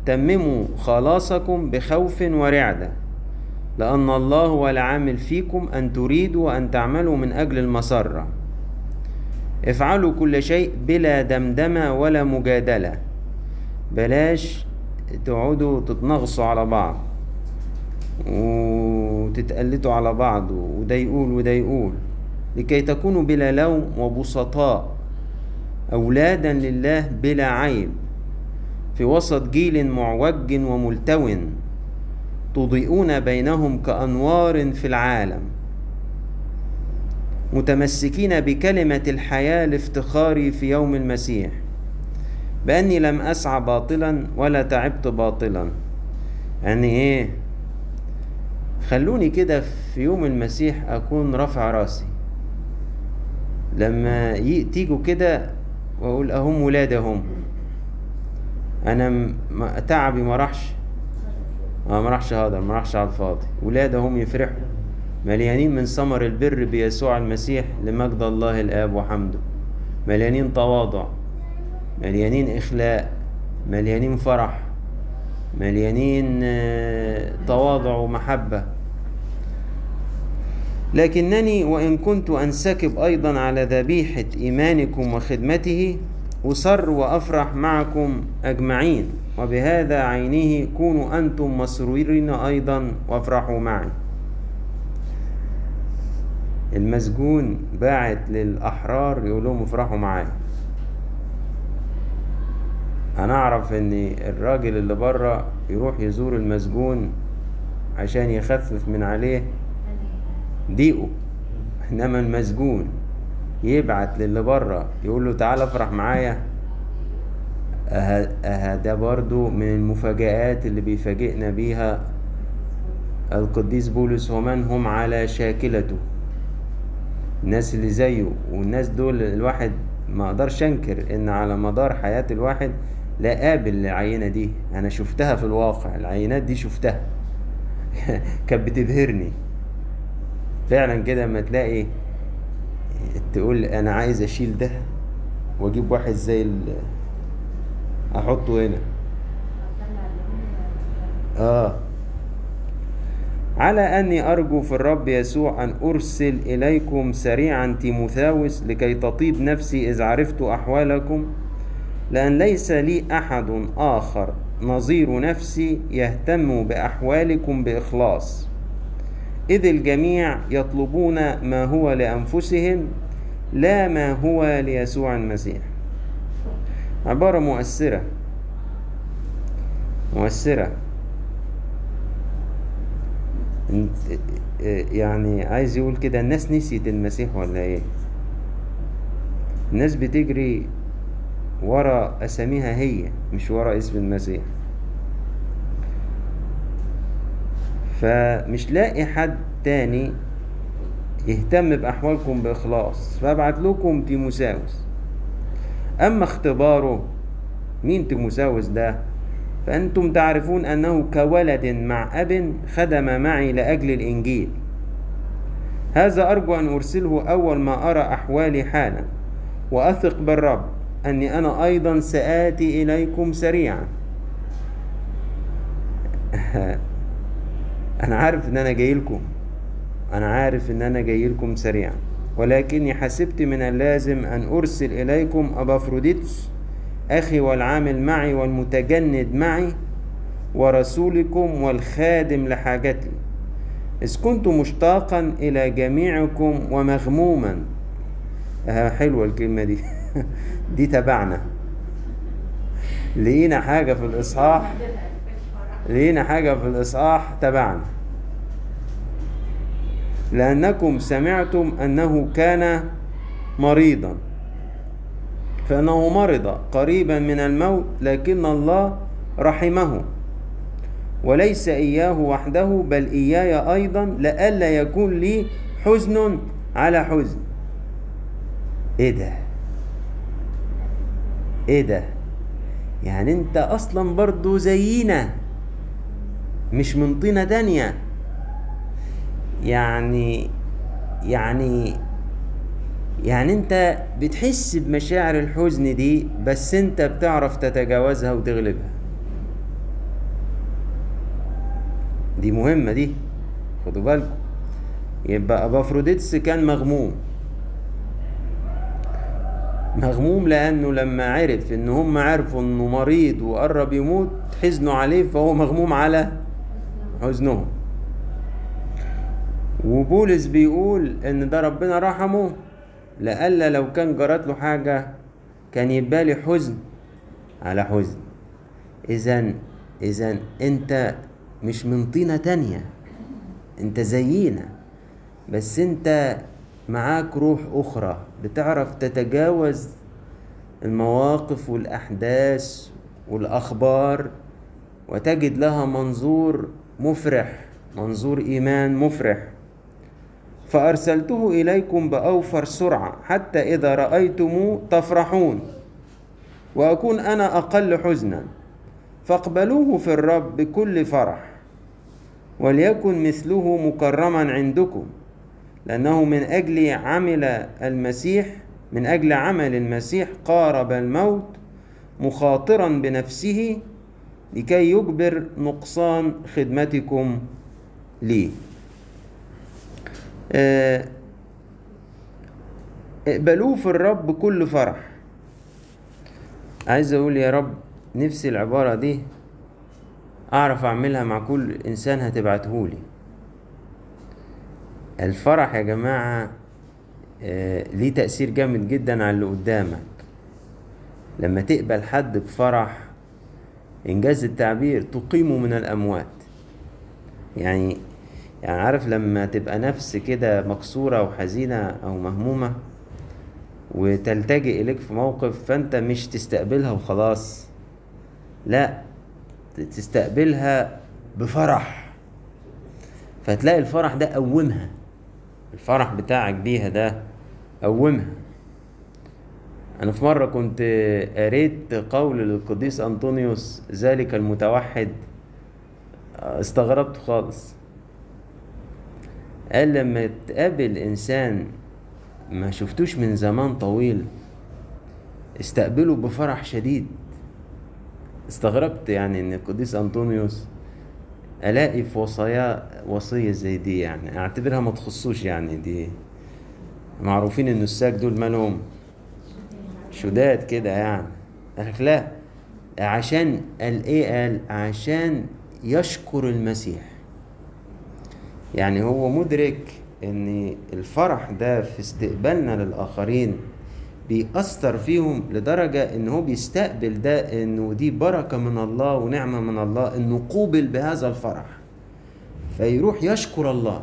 تمموا خلاصكم بخوف ورعدة لأن الله هو العامل فيكم أن تريدوا وأن تعملوا من أجل المسرة. افعلوا كل شيء بلا دمدمة ولا مجادلة. بلاش تقعدوا تتنغصوا على بعض وتتقلتوا على بعض وده يقول وده يقول لكي تكونوا بلا لوم وبسطاء. أولادا لله بلا عيب. في وسط جيل معوج وملتو تضيئون بينهم كأنوار في العالم. متمسكين بكلمة الحياة لافتخاري في يوم المسيح. بأني لم أسعى باطلا ولا تعبت باطلا. يعني إيه؟ خلوني كده في يوم المسيح أكون رافع رأسي. لما تيجوا كده وأقول أهم ولادهم أنا تعبي ما راحش. آه ما راحش هدر ما راحش على الفاضي. ولادهم يفرحوا. مليانين من ثمر البر بيسوع المسيح لمجد الله الآب وحمده. مليانين تواضع مليانين إخلاء مليانين فرح مليانين آه، تواضع ومحبة. لكنني وإن كنت أنسكب أيضا على ذبيحة إيمانكم وخدمته أسر وأفرح معكم أجمعين. وبهذا عينه كونوا أنتم مسرورين أيضا وافرحوا معي. المسجون باعت للأحرار يقول لهم افرحوا معايا. أنا أعرف إن الراجل اللي بره يروح يزور المسجون عشان يخفف من عليه ضيقه. إنما المسجون يبعت للي بره يقول له تعالى افرح معايا. أه أه ده برضو من المفاجآت اللي بيفاجئنا بيها. القديس بولس ومن هم على شاكلته. الناس اللي زيه والناس دول الواحد ما أقدرش انكر إن على مدار حياة الواحد لا قابل العينة دي. أنا شفتها في الواقع العينات دي شفتها. كانت بتبهرني. فعلا كده لما تلاقي تقول أنا عايز أشيل ده وأجيب واحد زي أحطه هنا. آه. على أني أرجو في الرب يسوع أن أرسل إليكم سريعا تيموثاوس لكي تطيب نفسي إذ عرفت أحوالكم لأن ليس لي أحد آخر نظير نفسي يهتم بأحوالكم بإخلاص. إذ الجميع يطلبون ما هو لأنفسهم لا ما هو ليسوع المسيح. عبارة مؤثرة. مؤثرة. يعني عايز يقول كده الناس نسيت المسيح ولا إيه؟ الناس بتجري ورا أساميها هي مش ورا اسم المسيح. فمش لاقي حد تاني يهتم بأحوالكم بإخلاص. فأبعت لكم تيموساوس. أما اختباره مين تيموساوس ده؟ فأنتم تعرفون أنه كولد مع أب خدم معي لأجل الإنجيل. هذا أرجو أن أرسله أول ما أرى أحوالي حالا وأثق بالرب أني أنا أيضا سآتي إليكم سريعا. أنا عارف إن أنا جاي لكم. أنا عارف إن أنا جاي لكم سريعا. ولكني حسبت من اللازم أن أرسل إليكم أبافروديتس أخي والعامل معي والمتجند معي ورسولكم والخادم لحاجتي. إذ كنت مشتاقا إلى جميعكم ومغموما. آه حلوة الكلمة دي. دي تبعنا. لقينا حاجة في الإصحاح. لقينا حاجة في الإصحاح تبعنا. لأنكم سمعتم أنه كان مريضا. فإنه مرض قريبا من الموت لكن الله رحمه. وليس إياه وحده بل إياي أيضا لئلا يكون لي حزن على حزن. إيه ده؟ إيه ده؟ يعني أنت أصلا برضو زينا مش من طينة تانية. يعني يعني يعني انت بتحس بمشاعر الحزن دي بس انت بتعرف تتجاوزها وتغلبها. دي مهمة دي خدوا بالكم. يبقى أبافروديتس كان مغموم. مغموم لأنه لما عرف إن هم عرفوا إنه مريض وقرب يموت حزنوا عليه فهو مغموم على حزنهم. وبولس بيقول إن ده ربنا رحمه. لألا لو كان جرت له حاجة كان يبقى لي حزن على حزن. إذا إذا أنت مش من طينة تانية أنت زينا. بس أنت معاك روح أخرى بتعرف تتجاوز المواقف والأحداث والأخبار وتجد لها منظور مفرح منظور إيمان مفرح. فأرسلته إليكم بأوفر سرعة حتى إذا رأيتموه تفرحون. وأكون أنا أقل حزنا. فاقبلوه في الرب بكل فرح وليكن مثله مكرما عندكم لأنه من أجل عمل المسيح من أجل عمل المسيح قارب الموت مخاطرا بنفسه لكي يجبر نقصان خدمتكم لي آه، اقبلوه في الرب بكل فرح. عايز أقول يا رب نفسي العبارة دي أعرف أعملها مع كل إنسان هتبعتهولي الفرح يا جماعة آه، ليه تأثير جامد جدا على اللي قدامك. لما تقبل حد بفرح إنجاز التعبير تقيمه من الأموات. يعني يعني عارف لما تبقى نفس كده مكسورة وحزينة أو مهمومة وتلتجئ إليك في موقف فأنت مش تستقبلها وخلاص لا تستقبلها بفرح. فتلاقي الفرح ده قومها. الفرح بتاعك بيها ده قومها. أنا في مرة كنت قريت قول للقديس أنطونيوس ذلك المتوحد استغربت خالص. قال لما تقابل إنسان ما شفتوش من زمان طويل استقبله بفرح شديد. استغربت يعني إن القديس أنطونيوس ألاقي في وصايا وصية زي دي يعني. أعتبرها ما تخصوش يعني دي. معروفين إن الساك دول مالهم؟ شداد كده يعني. قال لك لا عشان قال إيه قال عشان يشكر المسيح. يعني هو مدرك إن الفرح ده في استقبالنا للآخرين بيأثر فيهم لدرجة إن هو بيستقبل ده إنه دي بركة من الله ونعمة من الله انه قوبل بهذا الفرح. فيروح يشكر الله.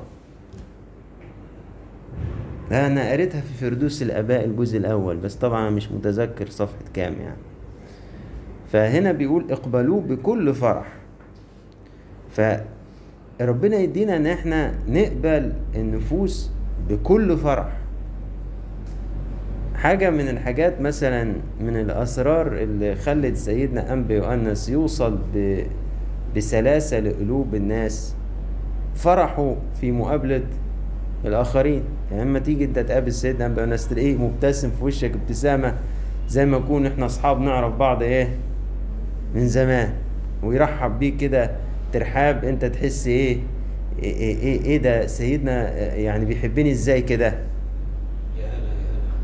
أنا قريتها في فردوس الآباء الجزء الأول بس طبعا مش متذكر صفحة كام يعني. فهنا بيقول اقبلوه بكل فرح. فربنا يدينا ان إحنا نقبل النفوس بكل فرح. حاجة من الحاجات مثلا من الأسرار اللي خلت سيدنا أنبي يؤنس يوصل ب... بسلاسة لقلوب الناس. فرحوا في مقابلة الآخرين. يعني لما تيجي أنت تقابل سيدنا أنبي يؤنس تلاقيه مبتسم في وشك ابتسامة زي ما نكون إحنا أصحاب نعرف بعض إيه؟ من زمان. ويرحب بيك كده ترحاب أنت تحس إيه؟ إيه, إيه, إيه ده؟ سيدنا يعني بيحبني إزاي كده؟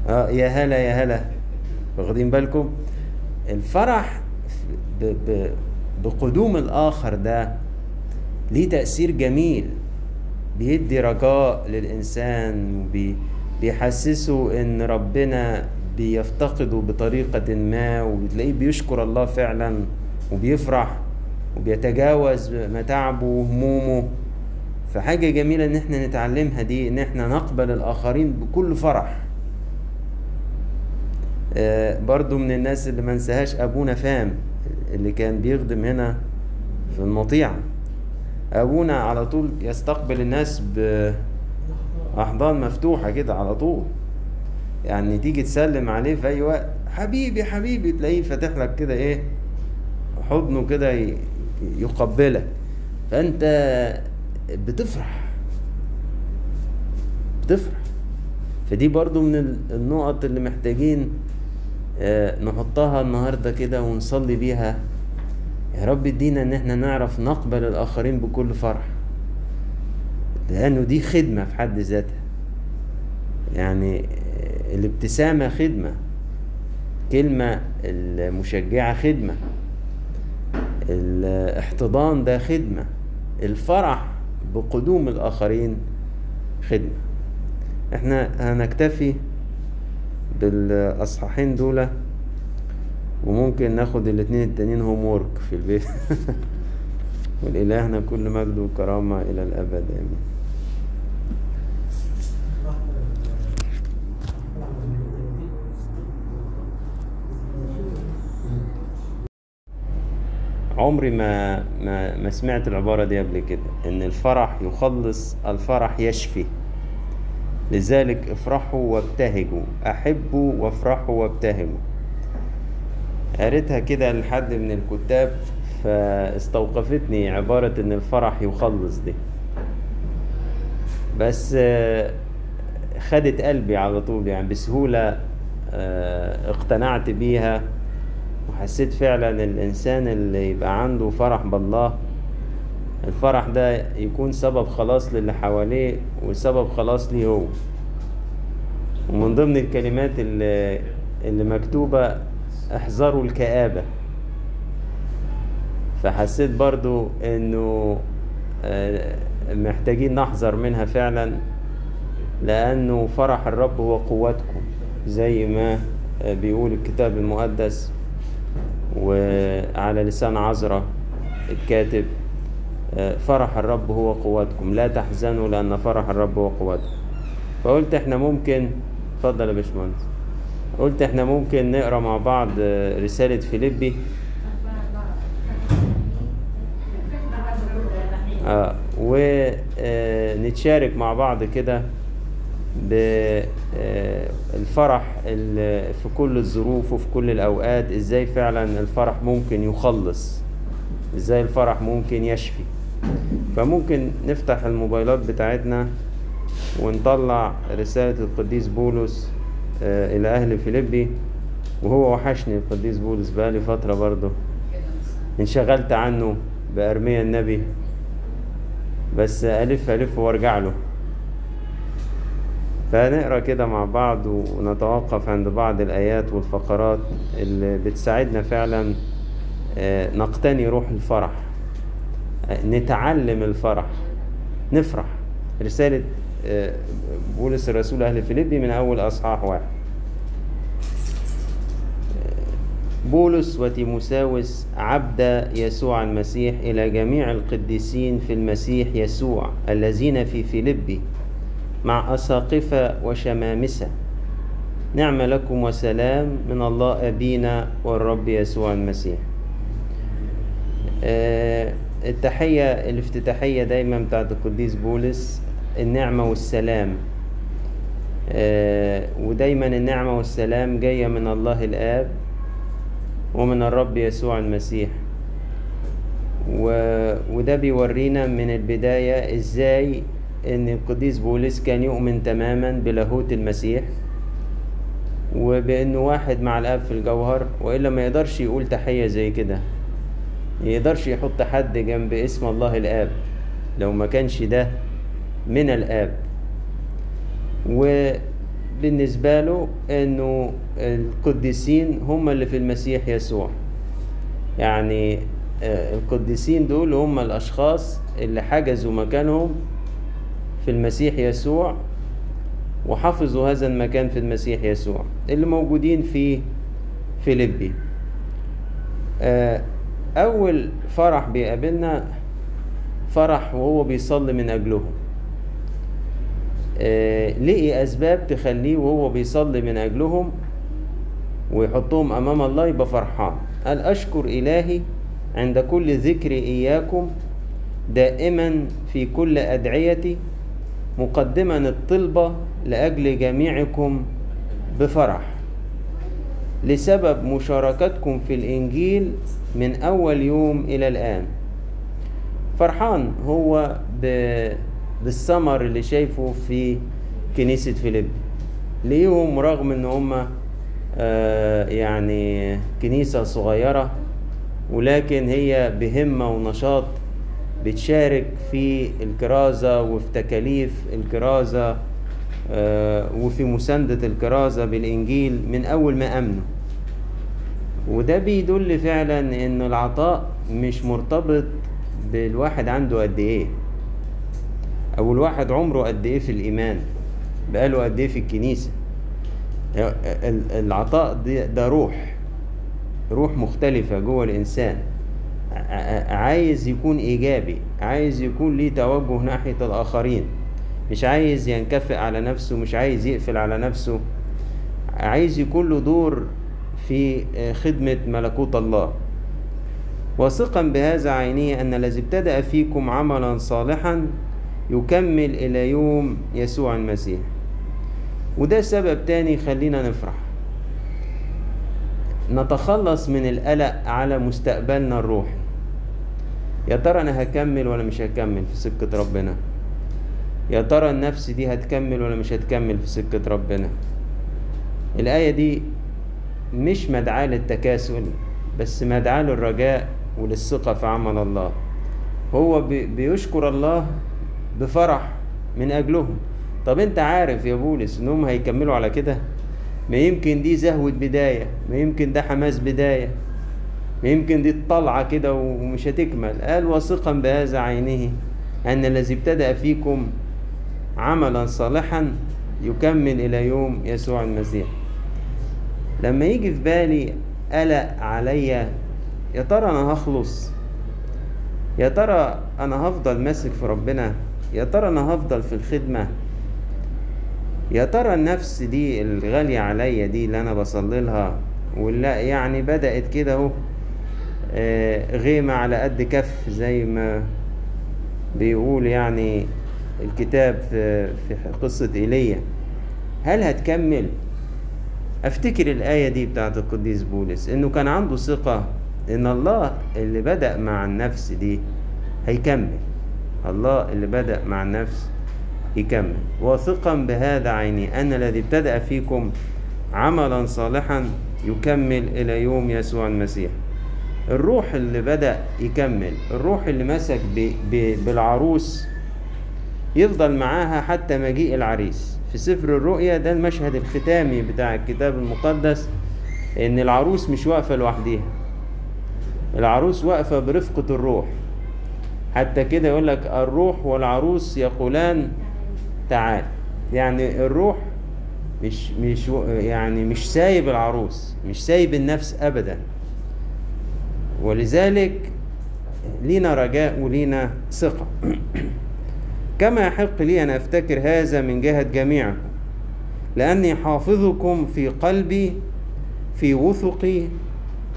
آه يا هلا يا هلا. واخدين بالكم؟ الفرح ب ب بقدوم الآخر ده ليه تأثير جميل. بيدي رجاء للإنسان وبي بيحسسه إن ربنا بيفتقده بطريقة ما وتلاقيه بيشكر الله فعلا وبيفرح. وبيتجاوز متاعبه وهمومه. فحاجة جميلة إن إحنا نتعلمها دي إن إحنا نقبل الآخرين بكل فرح. آه، برضو من الناس اللي ما انساهاش أبونا فام اللي كان بيخدم هنا في المطيعة. أبونا على طول يستقبل الناس باحضان مفتوحة كده على طول. يعني تيجي تسلم عليه في أي وقت حبيبي حبيبي تلاقيه فاتح لك كده إيه حضنه كده يقبلك. فأنت بتفرح. بتفرح. فدي برضو من ال- النقط اللي محتاجين آه، نحطها النهاردة كده ونصلي بيها. يا رب ادينا إن إحنا نعرف نقبل الآخرين بكل فرح. لأنه دي خدمة في حد ذاتها. يعني آه، الابتسامة خدمة. كلمة المشجعة خدمة. الاحتضان ده خدمة الفرح بقدوم الآخرين خدمة. إحنا هنكتفي بالأصحاحين دول وممكن ناخد الاتنين التانيين هوم في البيت. والإلهنا كل مجد وكرامة إلى الأبد. آمين. عمري ما ما ما سمعت العبارة دي قبل كده إن الفرح يخلص الفرح يشفي. لذلك افرحوا وابتهجوا أحبوا وافرحوا وابتهجوا. قريتها كده لحد من الكتاب فاستوقفتني عبارة إن الفرح يخلص دي. بس آه، خدت قلبي على طول يعني بسهولة آه، اقتنعت بيها. وحسيت فعلا الإنسان اللي يبقى عنده فرح بالله الفرح ده يكون سبب خلاص للي حواليه وسبب خلاص ليه هو. ومن ضمن الكلمات اللي, اللي مكتوبة احذروا الكآبة. فحسيت برضو إنه آه، محتاجين نحذر منها فعلا لأنه فرح الرب هو قوتكم زي ما آه، بيقول الكتاب المقدس. وعلى لسان عذرة الكاتب آه، فرح الرب هو قوتكم. لا تحزنوا لأن فرح الرب هو قوتكم. فقلت إحنا ممكن اتفضل يا باشمهندس. قلت إحنا ممكن نقرأ مع بعض آه، رسالة فيليبي. آه ونتشارك مع بعض كده. بالفرح في كل الظروف وفي كل الأوقات إزاي فعلا الفرح ممكن يخلص؟ إزاي الفرح ممكن يشفي؟ فممكن نفتح الموبايلات بتاعتنا ونطلع رسالة القديس بولس آه، إلى أهل فيليبي. وهو وحشني القديس بولس بقالي فترة برضه. انشغلت عنه بأرميا النبي. بس ألف ألف وأرجع له. فنقرأ كده مع بعض ونتوقف عند بعض الآيات والفقرات اللي بتساعدنا فعلا آه، نقتني روح الفرح آه، نتعلم الفرح نفرح. رسالة آه، بولس الرسول أهل فيليبي من أول أصحاح واحد. بولس وتيموساوس عبد يسوع المسيح إلى جميع القديسين في المسيح يسوع الذين في فيلبي مع أساقفة وشمامسة. نعم لكم وسلام من الله أبينا والرب يسوع المسيح. آه، التحية الافتتاحية دايما بتاعت القديس بولس النعمة والسلام. آه، ودايما النعمة والسلام جاية من الله الآب ومن الرب يسوع المسيح. وده بيورينا من البداية إزاي إن القديس بولس كان يؤمن تماما بلاهوت المسيح وبإنه واحد مع الأب في الجوهر وإلا ما يقدرش يقول تحية زي كده. يقدرش يحط حد جنب اسم الله الآب لو ما كانش ده من الآب. وبالنسبة له إنه القديسين هم اللي في المسيح يسوع. يعني آه، القديسين دول هم الأشخاص اللي حجزوا مكانهم في المسيح يسوع وحفظوا هذا المكان في المسيح يسوع اللي موجودين في فيليبي. آه، أول فرح بيقابلنا فرح وهو بيصلي من أجلهم. آه، لقي أسباب تخليه وهو بيصلي من أجلهم ويحطهم أمام الله يبقى فرحان. قال أشكر إلهي عند كل ذكر إياكم دائما في كل أدعيتي مقدما الطلبة لأجل جميعكم بفرح لسبب مشاركتكم في الإنجيل من أول يوم إلى الآن فرحان هو. بالثمر اللي شايفه في كنيسة فيليب ليهم رغم إن هم آه يعني كنيسة صغيرة ولكن هي بهمة ونشاط بتشارك في الكرازة وفي تكاليف الكرازة آه وفي مساندة الكرازة بالإنجيل من أول ما أمنوا. وده بيدل فعلا إن العطاء مش مرتبط بالواحد عنده قد إيه. أو الواحد عمره قد إيه في الإيمان. بقاله قد إيه في الكنيسة. ال- العطاء ده, روح. روح مختلفة جوه الإنسان. عايز يكون إيجابي عايز يكون ليه توجه ناحية الآخرين. مش عايز ينكفئ على نفسه مش عايز يقفل على نفسه. عايز يكون له دور في خدمة ملكوت الله. واثقا بهذا عينيه أن الذي ابتدأ فيكم عملا صالحا يكمل إلى يوم يسوع المسيح. وده سبب تاني يخلينا نفرح. نتخلص من القلق على مستقبلنا الروحي. يا ترى أنا هكمل ولا مش هكمل في سكة ربنا؟ يا ترى النفس دي هتكمل ولا مش هتكمل في سكة ربنا؟ الآية دي مش مدعاة للتكاسل بس مدعاة للرجاء وللثقة في عمل الله. هو بي- بيشكر الله بفرح من أجلهم. طب أنت عارف يا بولس انهم هيكملوا على كده؟ ما يمكن دي زهوة بداية ما يمكن ده حماس بداية. يمكن دي طلعة كده ومش هتكمل. قال واثقا بهذا عينه أن الذي ابتدأ فيكم عملا صالحا يكمل إلى يوم يسوع المسيح. لما يجي في بالي قلق عليا يا ترى أنا هخلص؟ يا ترى أنا هفضل ماسك في ربنا؟ يا ترى أنا هفضل في الخدمة؟ يا ترى النفس دي الغالية عليا دي اللي أنا بصلي لها؟ ولا يعني بدأت كده أهو غيمة على قد كف زي ما بيقول يعني الكتاب في في قصة إيليا. هل هتكمل؟ أفتكر الآية دي بتاعت القديس بولس إنه كان عنده ثقة إن الله اللي بدأ مع النفس دي هيكمل. الله اللي بدأ مع النفس يكمل. واثقا بهذا عيني أن الذي ابتدأ فيكم عملا صالحا يكمل إلى يوم يسوع المسيح. الروح اللي بدأ يكمل الروح اللي مسك ب... ب... بالعروس يفضل معاها حتى مجيء العريس. في سفر الرؤيا ده المشهد الختامي بتاع الكتاب المقدس إن العروس مش واقفة لوحديها. العروس واقفة برفقة الروح. حتى كده يقول لك الروح والعروس يقولان تعال. يعني الروح مش مش يعني مش سايب العروس مش سايب النفس ابدا. ولذلك لينا رجاء ولينا ثقة. كما يحق لي أن أفتكر هذا من جهة جميعكم لأني حافظكم في قلبي في وثقي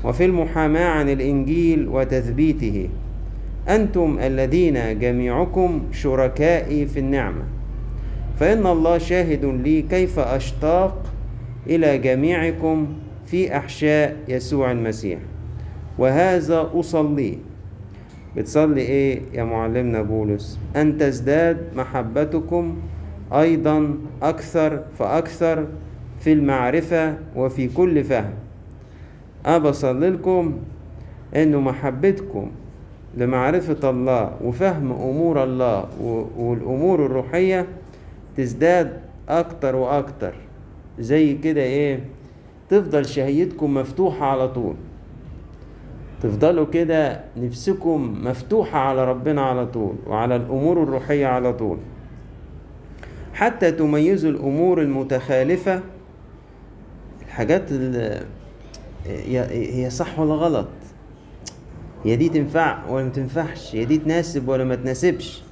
وفي المحاماة عن الإنجيل وتثبيته. أنتم الذين جميعكم شركائي في النعمة. فإن الله شاهد لي كيف أشتاق إلى جميعكم في أحشاء يسوع المسيح. وهذا أصلي. بتصلي إيه يا معلمنا بولس؟ أن تزداد محبتكم أيضا أكثر فأكثر في المعرفة وفي كل فهم. أنا بصلي لكم إنه محبتكم لمعرفة الله وفهم أمور الله والأمور الروحية تزداد أكتر وأكتر. زي كده إيه؟ تفضل شهيتكم مفتوحة على طول. تفضلوا كده نفسكم مفتوحة على ربنا على طول وعلى الأمور الروحية على طول. حتى تميزوا الأمور المتخالفة الحاجات هي صح ولا غلط؟ هي دي تنفع ولا ما تنفعش؟ هي دي تناسب ولا ما تناسبش؟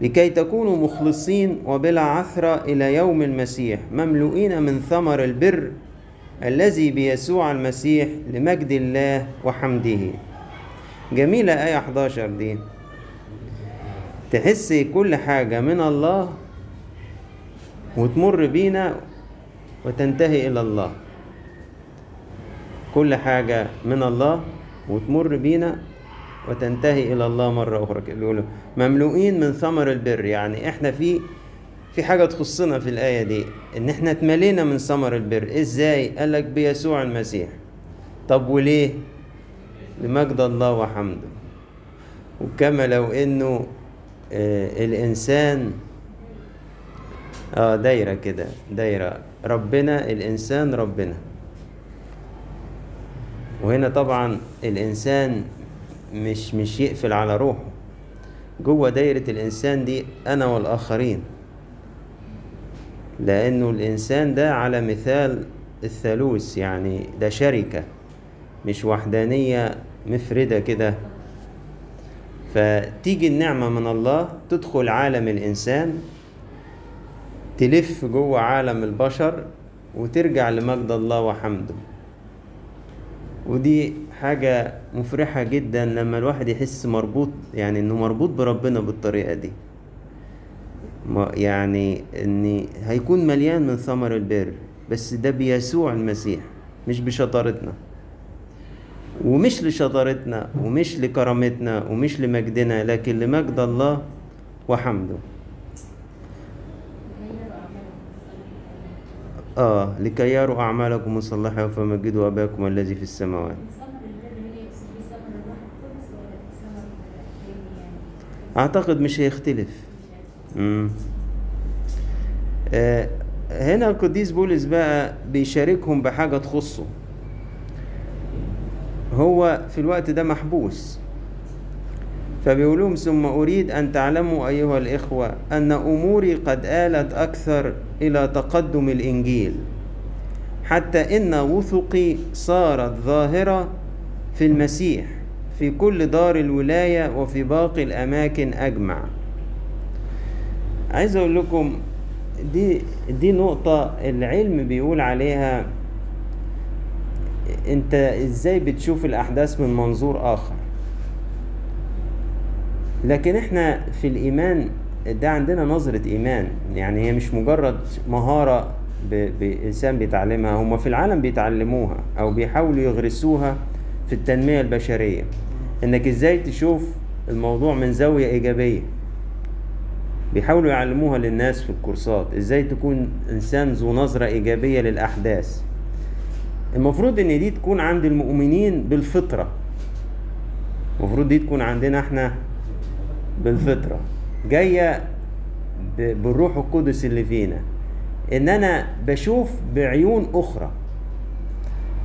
لكي تكونوا مخلصين وبلا عثرة إلى يوم المسيح مملوئين من ثمر البر الذي بيسوع المسيح لمجد الله وحمده. جميلة آية 11 دي. تحس كل حاجة من الله وتمر بينا وتنتهي إلى الله. كل حاجة من الله وتمر بينا وتنتهي إلى الله مرة أخرى. بيقولوا مملوئين من ثمر البر يعني إحنا في في حاجة تخصنا في الآية دي إن إحنا اتملينا من ثمر البر. إزاي؟ قال لك بيسوع المسيح. طب وليه؟ لمجد الله وحمده. وكما لو إنه آه الإنسان آه دايرة كده دايرة. ربنا الإنسان ربنا. وهنا طبعا الإنسان مش مش يقفل على روحه. جوه دايرة الإنسان دي أنا والآخرين. لأنه الإنسان ده على مثال الثالوث يعني ده شركة مش وحدانية مفردة كده. فتيجي النعمة من الله تدخل عالم الإنسان تلف جوه عالم البشر وترجع لمجد الله وحمده. ودي حاجة مفرحة جدا لما الواحد يحس مربوط يعني إنه مربوط بربنا بالطريقة دي. يعني ان هيكون مليان من ثمر البر بس ده بيسوع المسيح مش بشطارتنا. ومش لشطارتنا ومش لكرامتنا ومش لمجدنا لكن لمجد الله وحمده. آه لكي يروا أعمالكم الصالحه فمجدوا أباكم الذي في السماوات؟ أعتقد مش هيختلف. آه هنا القديس بولس بقى بيشاركهم بحاجة تخصه. هو في الوقت ده محبوس. فبيقول لهم ثم أريد أن تعلموا أيها الإخوة أن أموري قد آلت أكثر إلى تقدم الإنجيل حتى إن وثقي صارت ظاهرة في المسيح في كل دار الولاية وفي باقي الأماكن أجمع. عايز أقول لكم دي دي نقطة العلم بيقول عليها أنت إزاي بتشوف الأحداث من منظور آخر. لكن إحنا في الإيمان ده عندنا نظرة إيمان. يعني هي مش مجرد مهارة بإنسان بيتعلمها هم في العالم بيتعلموها أو بيحاولوا يغرسوها في التنمية البشرية. إنك إزاي تشوف الموضوع من زاوية إيجابية. بيحاولوا يعلموها للناس في الكورسات. إزاي تكون إنسان ذو نظرة إيجابية للأحداث. المفروض إن دي تكون عند المؤمنين بالفطرة. المفروض دي تكون عندنا إحنا بالفطرة. جاية بالروح القدس اللي فينا. إن أنا بشوف بعيون أخرى.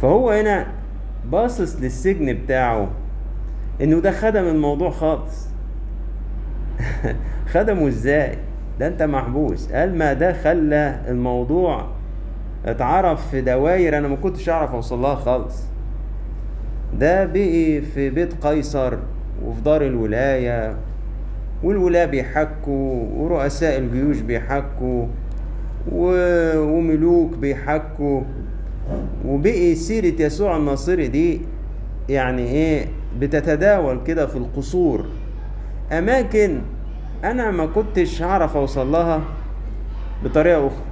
فهو هنا باصص للسجن بتاعه. إنه ده خدم الموضوع خالص. خدمه إزاي؟ ده أنت محبوس. قال ما ده خلى الموضوع اتعرف في دواير أنا ما كنتش أعرف أوصل لها خالص. ده بقي في بيت قيصر وفي دار الولاية والولاة بيحكوا ورؤساء الجيوش بيحكوا وملوك بيحكوا. وبقي سيرة يسوع الناصري دي يعني إيه بتتداول كده في القصور. أماكن أنا ما كنتش هعرف أوصل لها بطريقة أخرى.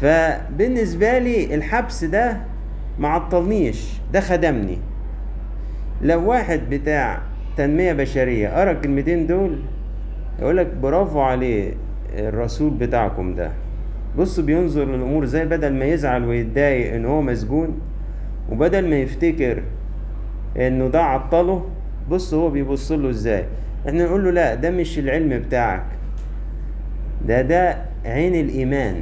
فبالنسبة لي الحبس ده معطلنيش ده خدمني. لو واحد بتاع تنمية بشرية قرأ الكلمتين دول يقولك برافو عليه الرسول بتاعكم ده. بص بينظر للأمور زي بدل ما يزعل ويتضايق إن هو مسجون وبدل ما يفتكر إنه ده عطله بص هو بيبص له إزاي. إحنا نقول له لا ده مش العلم بتاعك. ده ده عين الإيمان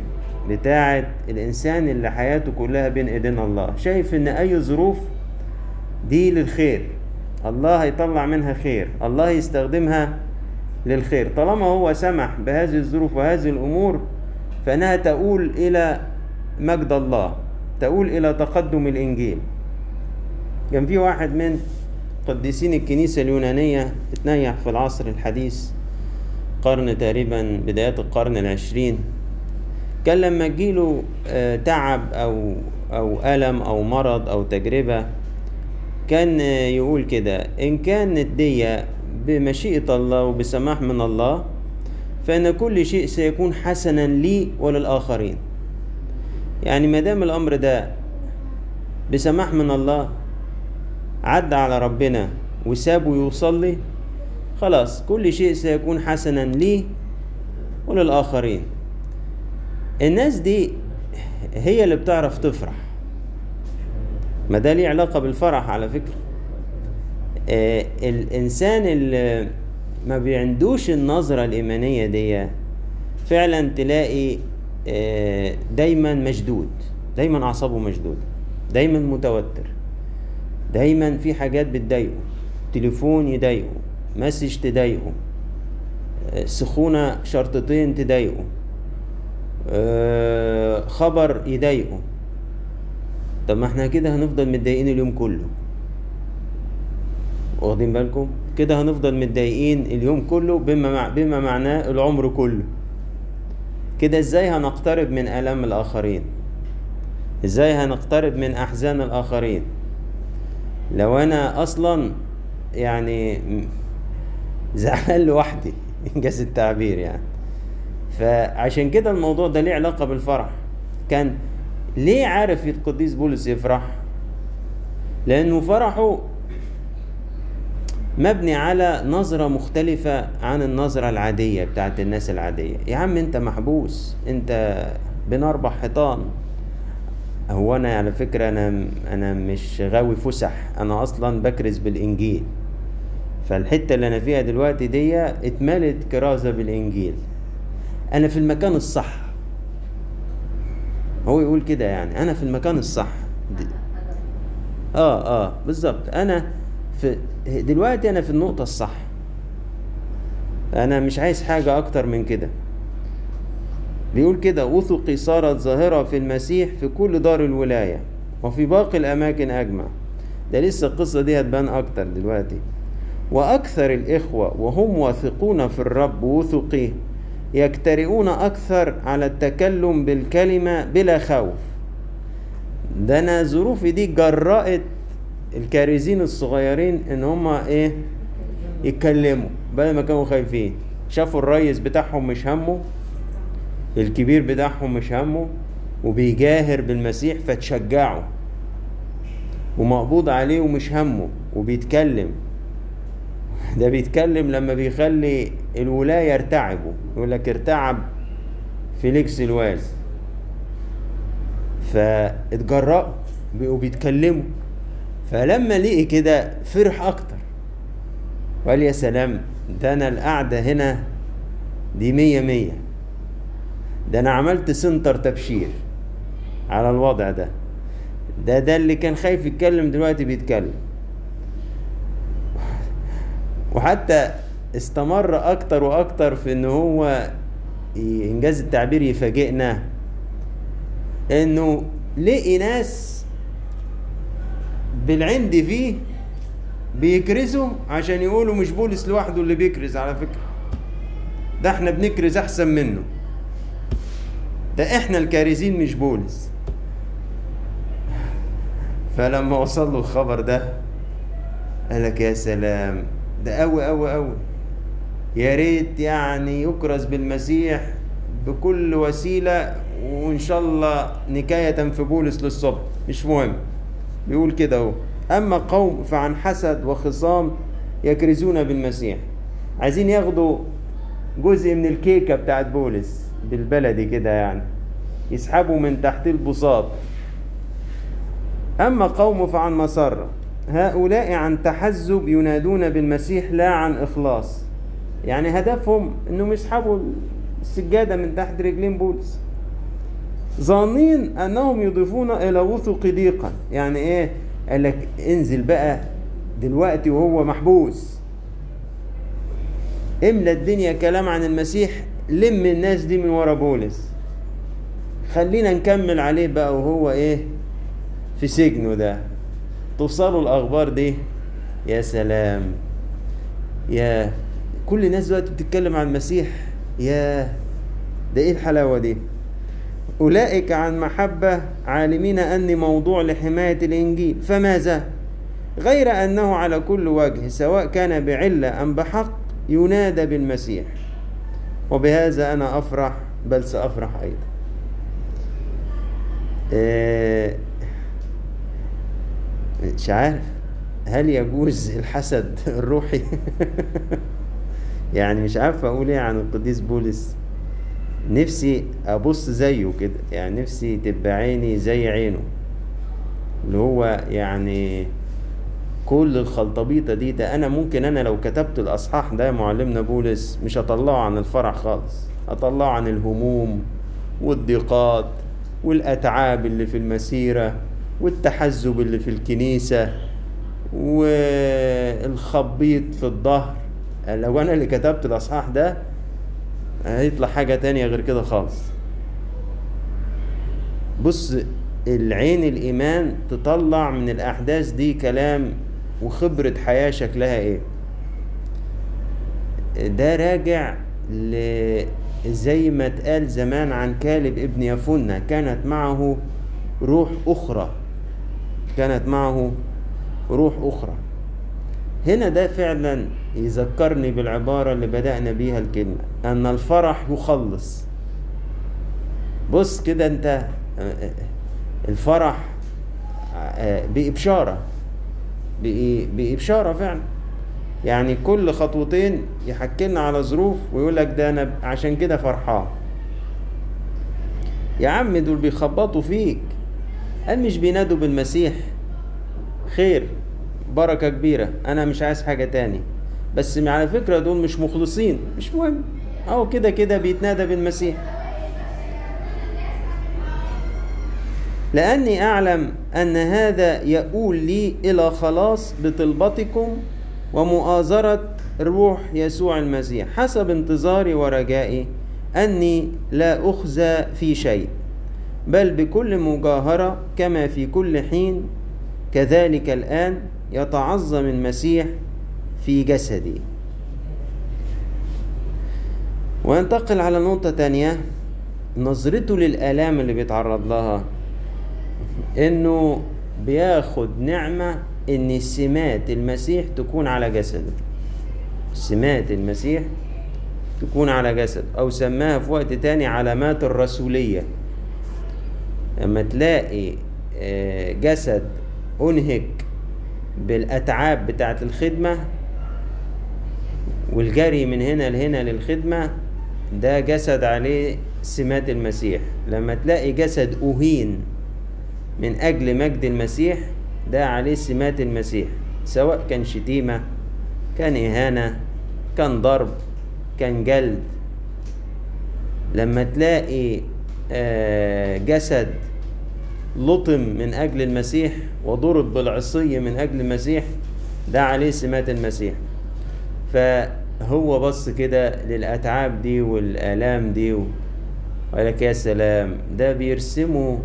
بتاعت الإنسان اللي حياته كلها بين إيدين الله. شايف إن أي ظروف دي للخير. الله هيطلع منها خير. الله يستخدمها للخير. طالما هو سمح بهذه الظروف وهذه الأمور فإنها تؤول إلى مجد الله تؤول إلى تقدم الإنجيل. كان في واحد من قديسين الكنيسة اليونانية اتنيح في العصر الحديث قرن تقريبا بدايات القرن العشرين. كان لما تجيله آه، تعب أو أو ألم أو مرض أو تجربة كان آه، يقول كده إن كانت دي بمشيئة الله وبسماح من الله فإن كل شيء سيكون حسنا لي وللآخرين. يعني ما دام الأمر ده بسماح من الله عدى على ربنا وسابه يوصل لي خلاص كل شيء سيكون حسنا لي وللآخرين. الناس دي هي اللي بتعرف تفرح. ما ده ليه علاقة بالفرح على فكرة. آه الإنسان اللي ما بيعندوش النظرة الإيمانية دي فعلا تلاقي آه دايما مشدود دايما أعصابه مشدودة دايما متوتر. دايما في حاجات بتضايقه. تليفون يضايقه مسج تضايقه آه، سخونة شرطتين تضايقه آه، خبر يضايقه. طب ما إحنا كده هنفضل متضايقين اليوم كله. واخدين بالكم؟ كده هنفضل متضايقين اليوم كله بما مع بما معناه العمر كله. كده إزاي هنقترب من آلام الآخرين؟ إزاي هنقترب من أحزان الآخرين؟ لو أنا أصلا يعني زعلان لوحدي إنجاز التعبير يعني. فعشان كده الموضوع ده ليه علاقة بالفرح. كان ليه عارف القديس بولس يفرح؟ لأنه فرحه مبني على نظرة مختلفة عن النظرة العادية بتاعت الناس العادية. يا عم أنت محبوس أنت بين أربع حيطان هو أنا على فكرة أنا أنا مش غاوي فسح أنا أصلا بكرز بالإنجيل. فالحتة اللي أنا فيها دلوقتي دي اتملت كرازة بالإنجيل. أنا في المكان الصح. هو يقول كده يعني أنا في المكان الصح. آه آه بالظبط. أنا في دلوقتي أنا في النقطة الصح. أنا مش عايز حاجة أكتر من كده. بيقول كده وثقي صارت ظاهرة في المسيح في كل دار الولاية وفي باقي الأماكن أجمع. ده لسه القصة دي هتبان أكتر دلوقتي. وأكثر الإخوة وهم واثقون في الرب وثقيه يجترئون أكثر على التكلم بالكلمة بلا خوف. ده أنا ظروفي دي جرأت الكارزين الصغيرين إن هما إيه؟ يتكلموا. بدل ما كانوا خايفين. شافوا الريس بتاعهم مش همه. الكبير بتاعهم مش همه وبيجاهر بالمسيح فتشجعوا ومقبوض عليه ومش همه وبيتكلم. ده بيتكلم لما بيخلي الولاية يرتعبوا. يقول لك ارتعب فيليكس الواز. فاتجرأوا بقوا بيتكلموا. فلما لقي كده فرح أكتر. وقال يا سلام ده أنا القعدة هنا دي مية مية. ده أنا عملت سنتر تبشير على الوضع ده. ده ده اللي كان خايف يتكلم دلوقتي بيتكلم. وحتى استمر أكتر وأكتر في إن هو إنجاز التعبير يفاجئنا. إنه لقي ناس بالعند فيه بيكرزوا عشان يقولوا مش بولس لوحده اللي بيكرز على فكرة. ده إحنا بنكرز أحسن منه. ده إحنا الكارزين مش بولس. فلما وصل له الخبر ده قال لك يا سلام ده قوي قوي قوي. يا ريت يعني يكرز بالمسيح بكل وسيلة وإن شاء الله نكاية في بولس للصبح. مش مهم. بيقول كده أهو. أما قوم فعن حسد وخصام يكرزون بالمسيح. عايزين ياخدوا جزء من الكيكة بتاعت بولس. بالبلدي كده يعني. يسحبوا من تحت البساط. أما قوم فعن مسرة هؤلاء عن تحزب ينادون بالمسيح لا عن إخلاص. يعني هدفهم أنهم يسحبوا السجادة من تحت رجلين بولس. ظانين أنهم يضيفون إلى وثق ضيقا. يعني إيه؟ قال لك انزل بقى دلوقتي وهو محبوس. املى الدنيا كلام عن المسيح لم الناس دي من ورا بولس. خلينا نكمل عليه بقى وهو إيه؟ في سجنه ده. توصلوا الأخبار دي؟ يا سلام. يا كل الناس دلوقتي بتتكلم عن المسيح. يا ده إيه الحلاوة دي؟ أولئك عن محبة عالمين أني موضوع لحماية الإنجيل. فماذا؟ غير أنه على كل وجه سواء كان بعلة أم بحق ينادى بالمسيح. وبهذا أنا أفرح بل سأفرح أيضا. إيه مش عارف. هل يجوز الحسد الروحي؟ يعني مش عارف أقول إيه عن القديس بولس. نفسي أبص زيه كده يعني نفسي تبقى عيني زي عينه اللي هو يعني كل الخلطبيطة دي ده أنا ممكن أنا لو كتبت الأصحاح ده معلمنا بولس مش هطلعه عن الفرح خالص هطلعه عن الهموم والضيقات والأتعاب اللي في المسيرة والتحزب اللي في الكنيسة والخبيط في الظهر. لو أنا اللي كتبت الأصحاح ده هيطلع حاجة تانية غير كده خالص. بص العين الإيمان تطلع من الأحداث دي كلام وخبرة حياة شكلها إيه؟ ده راجع ل زي ما اتقال زمان عن كالب ابن يفنة كانت معه روح أخرى. كانت معه روح أخرى. هنا ده فعلا يذكرني بالعبارة اللي بدأنا بيها الكلمة أن الفرح يخلص. بص كده أنت الفرح بإبشارة. بإبشارة فعلا. يعني كل خطوتين يحكي لنا على ظروف ويقول لك ده أنا عشان كده فرحان. يا عم دول بيخبطوا فيك. قال مش بينادوا بالمسيح. خير بركة كبيرة. أنا مش عايز حاجة تاني. بس على فكرة دول مش مخلصين. مش مهم. أو كده كده بيتنادى بالمسيح. لأني أعلم أن هذا يؤول لي إلى خلاص بطلبتكم ومؤازرة روح يسوع المسيح. حسب انتظاري ورجائي أني لا أخزى في شيء بل بكل مجاهرة كما في كل حين كذلك الآن يتعظم المسيح في جسدي. وينتقل على نقطة تانية. نظرته للآلام اللي بيتعرض لها. إنه بياخد نعمة إن سمات المسيح تكون على جسده سمات المسيح تكون على جسد أو سماها في وقت تاني علامات الرسولية. لما تلاقي جسد أنهك بالأتعاب بتاعة الخدمة والجري من هنا لهنا للخدمة ده جسد عليه سمات المسيح. لما تلاقي جسد أهين من أجل مجد المسيح ده عليه سمات المسيح سواء كان شتيمة كان إهانة كان ضرب كان جلد. لما تلاقي جسد لطم من أجل المسيح وضرب بالعصي من أجل المسيح ده عليه سمات المسيح. فهو بص كده للأتعاب دي والآلام دي وقال لك يا سلام ده بيرسموا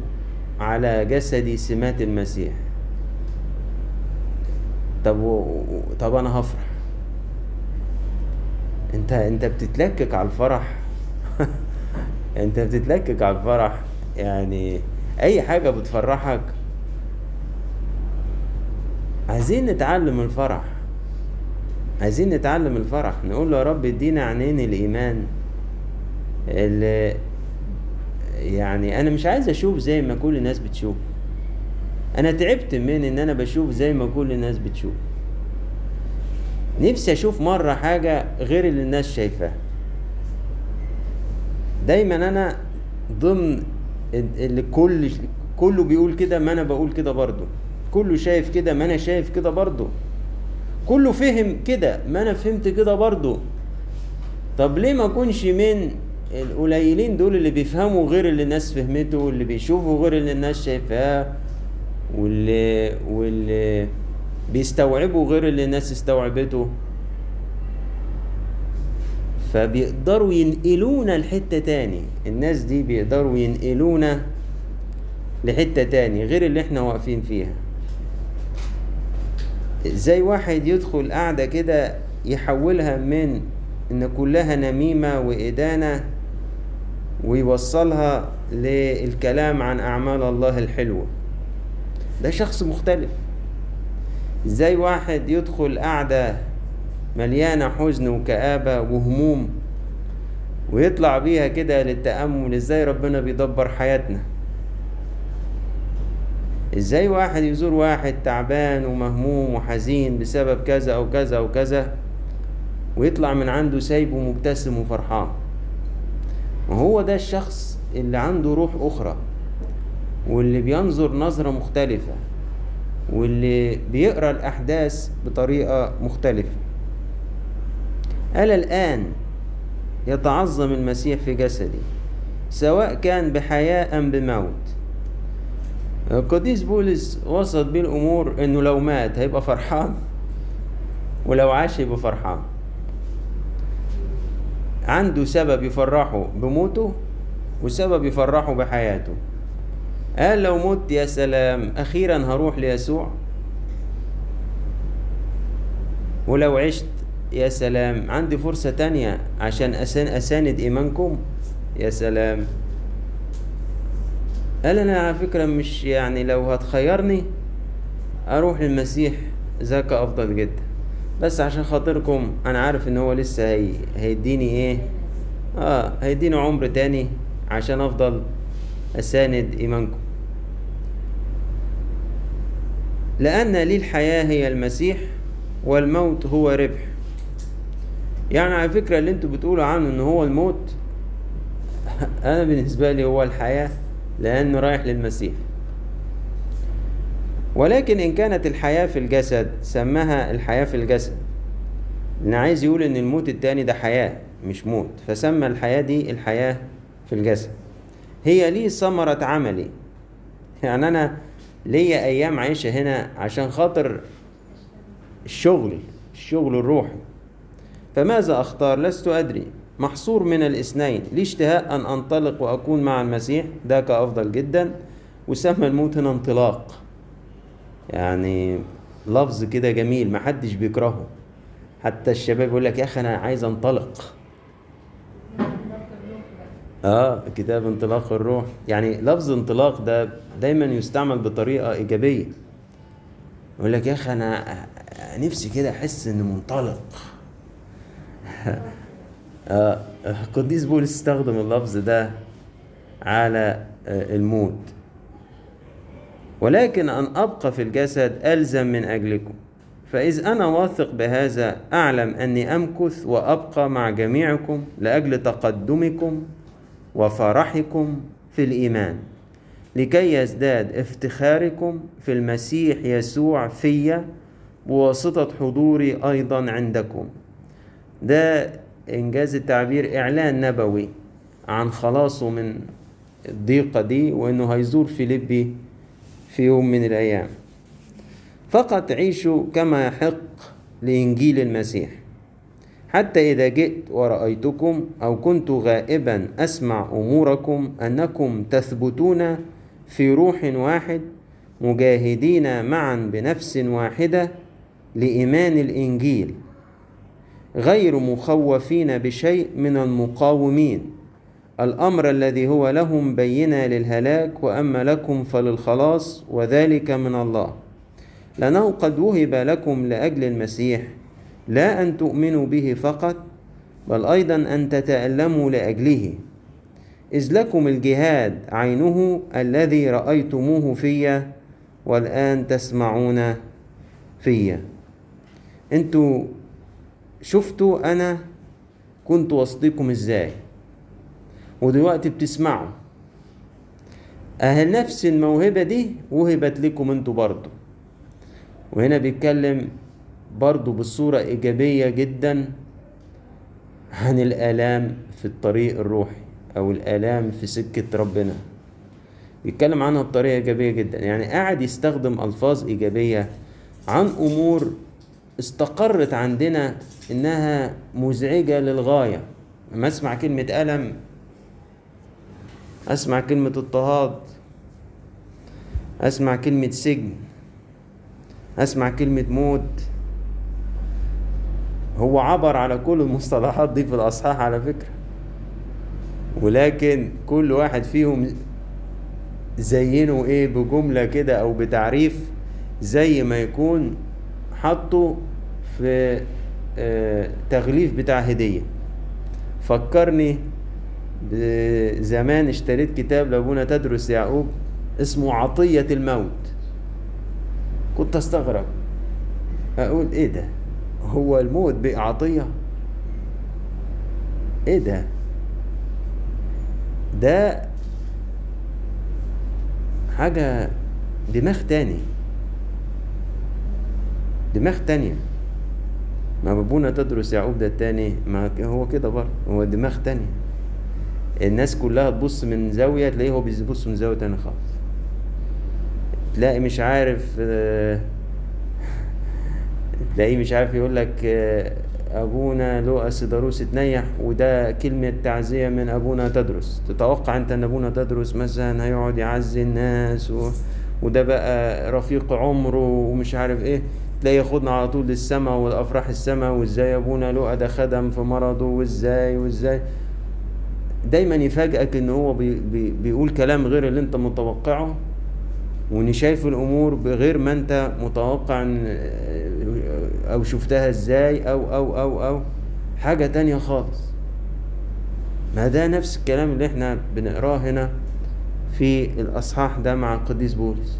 على جسدي سمات المسيح. طب و... طب أنا هفرح. أنت أنت بتتلكك على الفرح. أنت بتتلكك على الفرح. يعني أي حاجة بتفرحك. عايزين نتعلم الفرح. عايزين نتعلم الفرح. نقول له يا رب ادينا عينين الإيمان. اللي يعني أنا مش عايز أشوف زي ما كل الناس بتشوف. أنا تعبت من إن أنا بشوف زي ما كل الناس بتشوف. نفسي أشوف مرة حاجة غير اللي الناس شايفاها. دايما أنا ضمن اللي كل كله بيقول كده ما أنا بقول كده برضو كله شايف كده ما أنا شايف كده برضو كله فهم كده ما أنا فهمت كده برضو طب ليه ما أكونش من القليلين دول اللي بيفهموا غير اللي الناس فهمته واللي بيشوفوا غير اللي الناس شايفاه واللي واللي بيستوعبوا غير اللي الناس استوعبته. فبيقدروا ينقلونا لحتة تاني. الناس دي بيقدروا ينقلونا لحتة تاني غير اللي إحنا واقفين فيها. زي واحد يدخل قاعدة كده يحولها من إن كلها نميمة وإدانة ويوصلها للكلام عن أعمال الله الحلوة. ده شخص مختلف. زي واحد يدخل قاعدة مليانة حزن وكآبة وهموم ويطلع بيها كده للتأمل؟ إزاي ربنا بيدبر حياتنا؟ إزاي واحد يزور واحد تعبان ومهموم وحزين بسبب كذا أو كذا أو كذا ويطلع من عنده سايب ومبتسم وفرحان؟ وهو ده الشخص اللي عنده روح أخرى واللي بينظر نظرة مختلفة واللي بيقرأ الأحداث بطريقة مختلفة. ألا الآن يتعظم المسيح في جسدي سواء كان بحياة أم بموت. القديس بولس وصل بيه الأمور إنه لو مات هيبقى فرحان ولو عاش يبقى فرحان. عنده سبب يفرحه بموته وسبب يفرحه بحياته. قال لو مت يا سلام أخيرا هروح ليسوع. ولو عشت يا سلام عندي فرصة تانية عشان أسان أساند إيمانكم. يا سلام. قال أنا على فكرة مش يعني لو هتخيرني أروح للمسيح ذاك أفضل جدا. بس عشان خاطركم أنا عارف إن هو لسه هي هيديني إيه؟ آه هيديني عمر تاني عشان أفضل أساند إيمانكم. لأن لي الحياة هي المسيح والموت هو ربح. يعني على فكرة اللي أنتوا بتقولوا عنه إن هو الموت أنا بالنسبة لي هو الحياة لأنه رايح للمسيح. ولكن إن كانت الحياة في الجسد سماها الحياة في الجسد. لأن عايز يقول إن الموت التاني ده حياة مش موت فسمى الحياة دي الحياة في الجسد. هي لي ثمرة عملي. يعني أنا ليا أيام عايشة هنا عشان خاطر الشغل الشغل الروحي. فماذا أختار؟ لست أدري. محصور من الاثنين. لي اشتهاء أن أنطلق وأكون مع المسيح ذاك أفضل جدا. وسمى الموت هنا انطلاق. يعني لفظ كده جميل محدش بيكرهه. حتى الشباب يقول لك يا أخي أنا عايز أنطلق. آه كتاب انطلاق الروح. يعني لفظ انطلاق ده دايما يستعمل بطريقة إيجابية. يقول لك يا أخي أنا نفسي كده أحس إني منطلق. آه قديس بولس استخدم اللفظ ده على آه الموت. ولكن أن أبقى في الجسد ألزم من أجلكم. فإذ أنا واثق بهذا أعلم أني أمكث وأبقى مع جميعكم لأجل تقدمكم وفرحكم في الإيمان. لكي يزداد افتخاركم في المسيح يسوع في بواسطة حضوري أيضا عندكم. ده إنجاز التعبير إعلان نبوي عن خلاصه من الضيقة دي وإنه هيزور فيليبي في يوم من الأيام. فقط عيشوا كما يحق لإنجيل المسيح. حتى إذا جئت ورأيتكم أو كنت غائبا أسمع أموركم أنكم تثبتون في روح واحد مجاهدين معا بنفس واحدة لإيمان الإنجيل. غير مخوفين بشيء من المقاومين. الأمر الذي هو لهم بينة للهلاك وأما لكم فللخلاص وذلك من الله. لأنه قد وهب لكم لأجل المسيح لا أن تؤمنوا به فقط بل أيضا أن تتألموا لأجله. إذ لكم الجهاد عينه الذي رأيتموه فيا والآن تسمعون فيا. أنتوا شفتوا أنا كنت وسطكم إزاي؟ ودلوقتي بتسمعوا. أهل نفس الموهبة دي وهبت لكم أنتوا برضو. وهنا بيتكلم برضو بصورة إيجابية جدا عن الآلام في الطريق الروحي أو الآلام في سكة ربنا. بيتكلم عنها بطريقة إيجابية جدا. يعني قاعد يستخدم ألفاظ إيجابية عن أمور استقرت عندنا إنها مزعجة للغاية. لما أسمع كلمة ألم أسمع كلمة اضطهاد أسمع كلمة سجن. أسمع كلمة موت. هو عبر على كل المصطلحات دي في الأصحاح على فكرة. ولكن كل واحد فيهم زينه إيه؟ بجملة كده أو بتعريف زي ما يكون حطه في آه، تغليف بتاع هدية. فكرني زمان اشتريت كتاب لأبونا تدرس يعقوب اسمه عطية الموت. كنت أستغرب. أقول إيه ده؟ هو الموت بقى عطية إيه ده؟ ده حاجة دماغ تاني. دماغ تانية. ما أبونا تدرس يعقوب ده التاني ما هو كده برضه هو دماغ تانية. الناس كلها تبص من زاوية تلاقيه هو بيبص من زاوية تانية خالص. تلاقي مش عارف آه، تلاقيه مش عارف يقول لك آه، أبونا لوقا سيداروس اتنيح وده كلمة تعزية من أبونا تدرس. تتوقع أنت إن أبونا تدرس مثلا هيقعد يعزي الناس و... وده بقى رفيق عمره ومش عارف إيه. تلاقيه ياخدنا على طول للسما والأفراح السما وإزاي أبونا لوقا ده خدم في مرضه وإزاي وإزاي. دايما يفاجئك ان هو بي بي بيقول كلام غير اللي أنت متوقعه وان شايف الأمور بغير ما أنت متوقع أو شفتها إزاي أو أو أو أو. حاجة تانية خالص. ما ده نفس الكلام اللي إحنا بنقراه هنا في الأصحاح ده مع القديس بولس.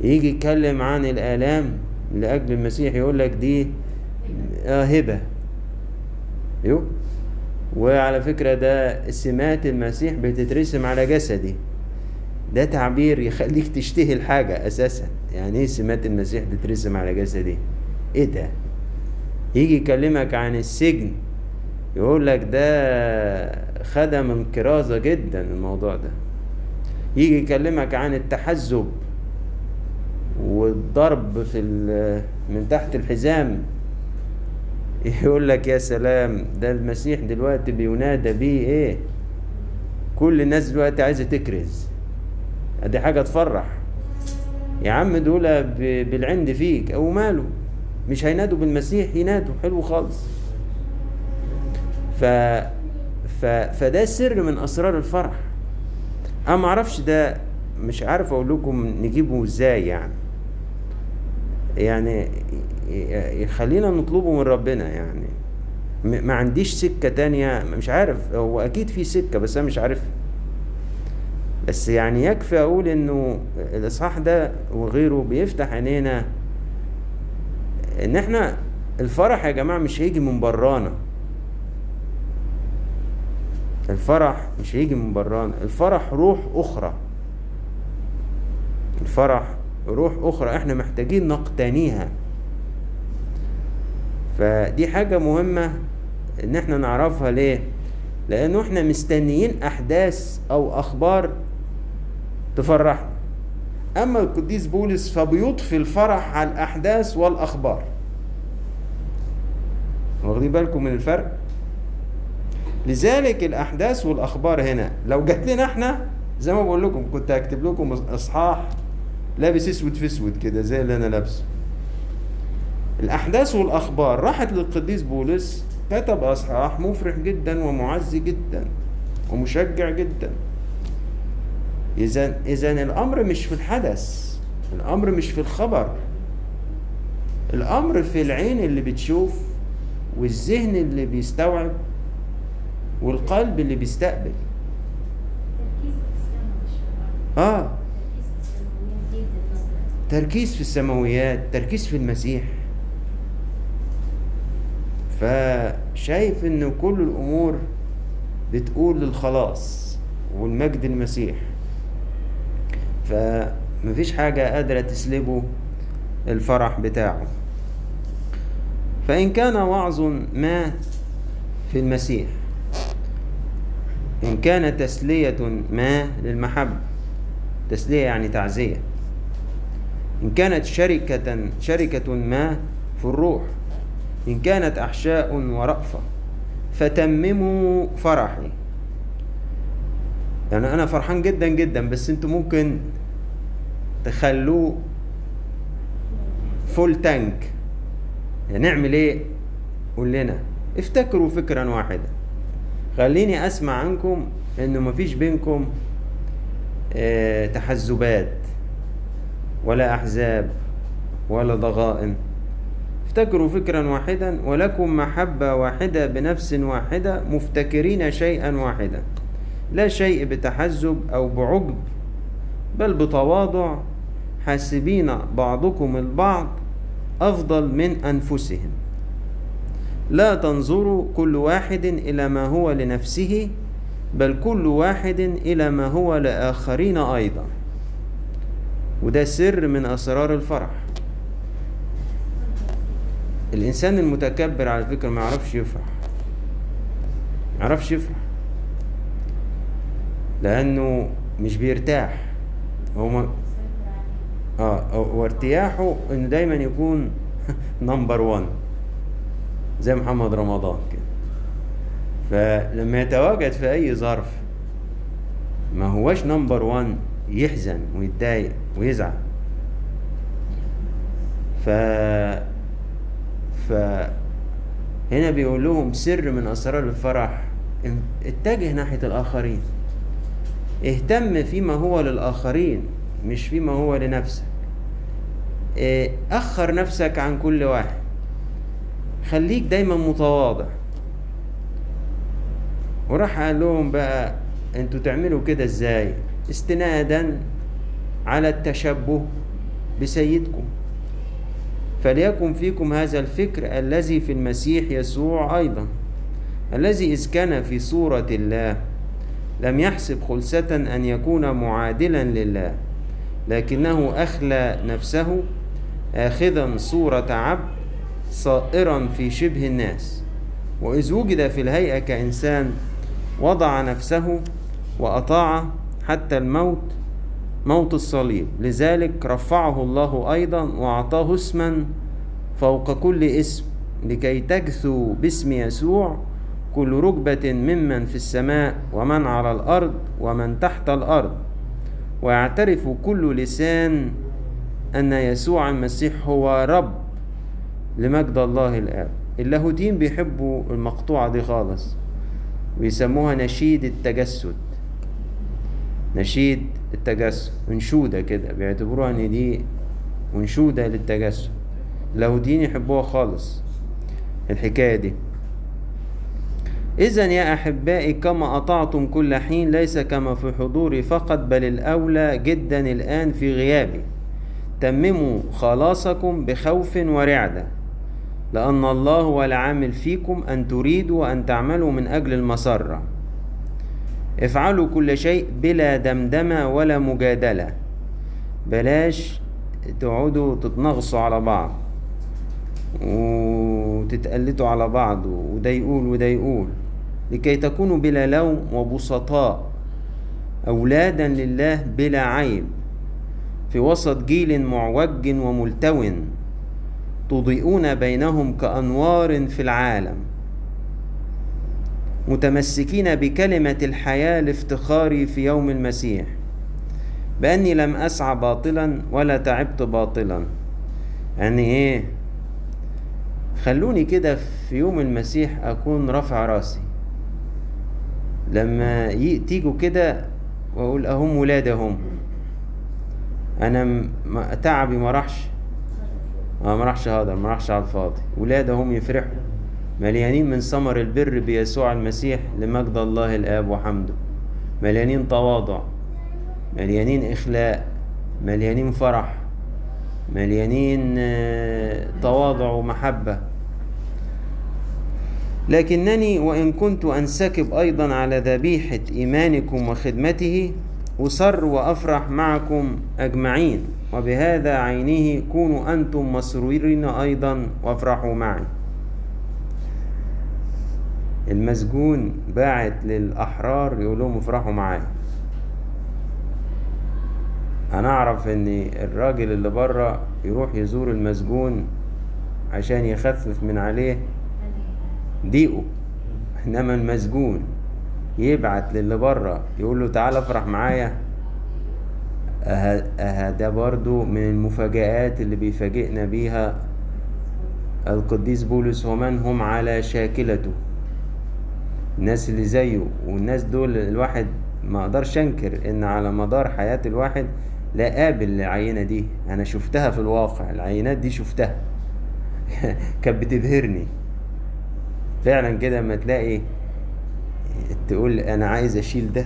يجي يتكلم عن الآلام لأجل المسيح يقول لك دي آه هبة. يو وعلى فكرة ده سمات المسيح بتترسم على جسدي. ده تعبير يخليك تشتهي الحاجة أساسا. يعني إيه سمات المسيح تترسم على جسدي؟ إيه ده؟ يجي يكلمك عن السجن يقول لك ده خدم انكرازة جدا الموضوع ده. يجي يكلمك عن التحزب والضرب في من تحت الحزام. يقول لك يا سلام ده المسيح دلوقتي بينادى بيه إيه؟ كل الناس دلوقتي عايزة تكرز. دي حاجة تفرح. يا عم دول بالعند فيك أو ماله. مش هينادوا بالمسيح ينادوا. حلو خالص. ف... ف... فده سر من أسرار الفرح. أنا ما أعرفش ده مش عارف أقول لكم نجيبه إزاي يعني. يعني يخلينا نطلبه من ربنا يعني. ما عنديش سكة تانية مش عارف هو أكيد في سكة بس أنا مش عارفها بس يعني يكفي أقول إنه الإصحاح ده وغيره بيفتح عينينا إن إحنا الفرح يا جماعة مش هيجي من برانا. الفرح مش هيجي من برانا. الفرح روح أخرى. الفرح روح أخرى إحنا محتاجين نقتنيها. فدي حاجة مهمة إن إحنا نعرفها ليه؟ لأنه إحنا مستنيين أحداث أو أخبار تفرحنا أما القديس بولس فبيضفي الفرح على الأحداث والأخبار واخدين بالكم من الفرق؟ لذلك الأحداث والأخبار هنا لو جات لنا إحنا زي ما بقول لكم كنت هكتب لكم إصحاح لابس أسود في أسود كده زي اللي أنا لابسه الأحداث والأخبار. راحت للقديس بولس كتب أصحاح مفرح جدا ومعزي جدا ومشجع جدا. اذا اذا الأمر مش في الحدث الأمر مش في الخبر. الأمر في العين اللي بتشوف والذهن اللي بيستوعب والقلب اللي بيستقبل. آه. تركيز في السماويات تركيز في المسيح. فشايف إن كل الأمور بتقول للخلاص والمجد المسيح. فمفيش حاجة قادرة تسلبه الفرح بتاعه. فإن كان وعظ ما في المسيح إن كان تسلية ما للمحبة تسلية يعني تعزية. إن كانت شركة شركة ما في الروح إن كانت أحشاء ورأفة فتمموا فرحي. يعني أنا فرحان جدا جدا بس أنتوا ممكن تخلوه فول تانك يعني نعمل إيه؟ قول لنا. افتكروا فكرا واحدا خليني أسمع عنكم إنه مفيش بينكم آه تحزبات ولا أحزاب ولا ضغائن. افتكروا فكرا واحدا ولكم محبة واحدة بنفس واحدة مفتكرين شيئا واحدا. لا شيء بتحزب أو بعجب بل بتواضع. حاسبين بعضكم البعض أفضل من أنفسهم. لا تنظروا كل واحد إلى ما هو لنفسه بل كل واحد إلى ما هو لآخرين أيضا. وده سر من أسرار الفرح. الإنسان المتكبر على فكرة ما يعرفش يفرح. ما يعرفش يفرح. لأنه مش بيرتاح. هو ما آه وارتياحه إنه دايما يكون نمبر 1 زي محمد رمضان كده. فلما يتواجد في أي ظرف ما هوش نمبر 1 يحزن ويتضايق ويزعل. ف ف هنا بيقول لهم سر من أسرار الفرح. اتجه ناحية الآخرين. اهتم فيما هو للآخرين مش فيما هو لنفسك. أخر نفسك عن كل واحد. خليك دايما متواضع. وراح قال لهم بقى أنتوا تعملوا كده إزاي؟ استنادا على التشبه بسيدكم. فليكن فيكم هذا الفكر الذي في المسيح يسوع أيضا الذي إذ كان في صورة الله لم يحسب خلسة أن يكون معادلا لله لكنه أخلى نفسه آخذا صورة عبد صائرا في شبه الناس. وإذ وجد في الهيئة كإنسان وضع نفسه وأطاع حتى الموت موت الصليب. لذلك رفعه الله أيضا وأعطاه اسما فوق كل اسم لكي تجثو باسم يسوع كل ركبة ممن في السماء ومن على الأرض ومن تحت الأرض. ويعترف كل لسان أن يسوع المسيح هو رب لمجد الله الآب. اللاهوتيين بيحبوا المقطوعة دي خالص. ويسموها نشيد التجسد. نشيد التجسد انشودة كده. بيعتبروها ان دي انشودة للتجسد اللاهوتيين يحبوها خالص. الحكاية دي. إذا يا أحبائي كما أطعتم كل حين ليس كما في حضوري فقط بل الأولى جدا الآن في غيابي. تمموا خلاصكم بخوف ورعدة. لأن الله هو العامل فيكم أن تريدوا وأن تعملوا من أجل المسرة. افعلوا كل شيء بلا دمدمة ولا مجادلة. بلاش تقعدوا تتنغصوا على بعض وتتقلتوا على بعض وده يقول وده يقول لكي تكونوا بلا لوم وبسطاء. أولادا لله بلا عيب. في وسط جيل معوج وملتو تضيئون بينهم كأنوار في العالم. متمسكين بكلمة الحياة لافتخاري في يوم المسيح. بأني لم أسعى باطلا ولا تعبت باطلا. يعني إيه؟ خلوني كده في يوم المسيح أكون رافع رأسي. لما تيجوا كده وأقول أهم ولادهم أنا تعبي ما راحش. آه ما راحش هقدر ما راحش على الفاضي. ولادهم يفرحوا. مليانين من ثمر البر بيسوع المسيح لمجد الله الآب وحمده. مليانين تواضع. مليانين إخلاء. مليانين فرح. مليانين آه، تواضع ومحبة. لكنني وإن كنت أنسكب أيضا على ذبيحة إيمانكم وخدمته أسر وأفرح معكم أجمعين. وبهذا عينه كونوا أنتم مسرورين أيضا وافرحوا معي. المسجون باعت للأحرار يقول لهم افرحوا معايا. أنا أعرف إن الراجل اللي بره يروح يزور المسجون عشان يخفف من عليه ضيقه. إنما المسجون يبعت للي بره يقول له تعالى افرح معايا. أه أه ده برضو من المفاجآت اللي بيفاجئنا بيها. القديس بولس ومن هم على شاكلته؟ الناس اللي زيه والناس دول الواحد ما أقدرش انكر ان على مدار حياة الواحد لا قابل العينة دي. أنا شفتها في الواقع العينات دي شفتها. كانت بتبهرني. فعلا كده لما تلاقي تقول أنا عايز أشيل ده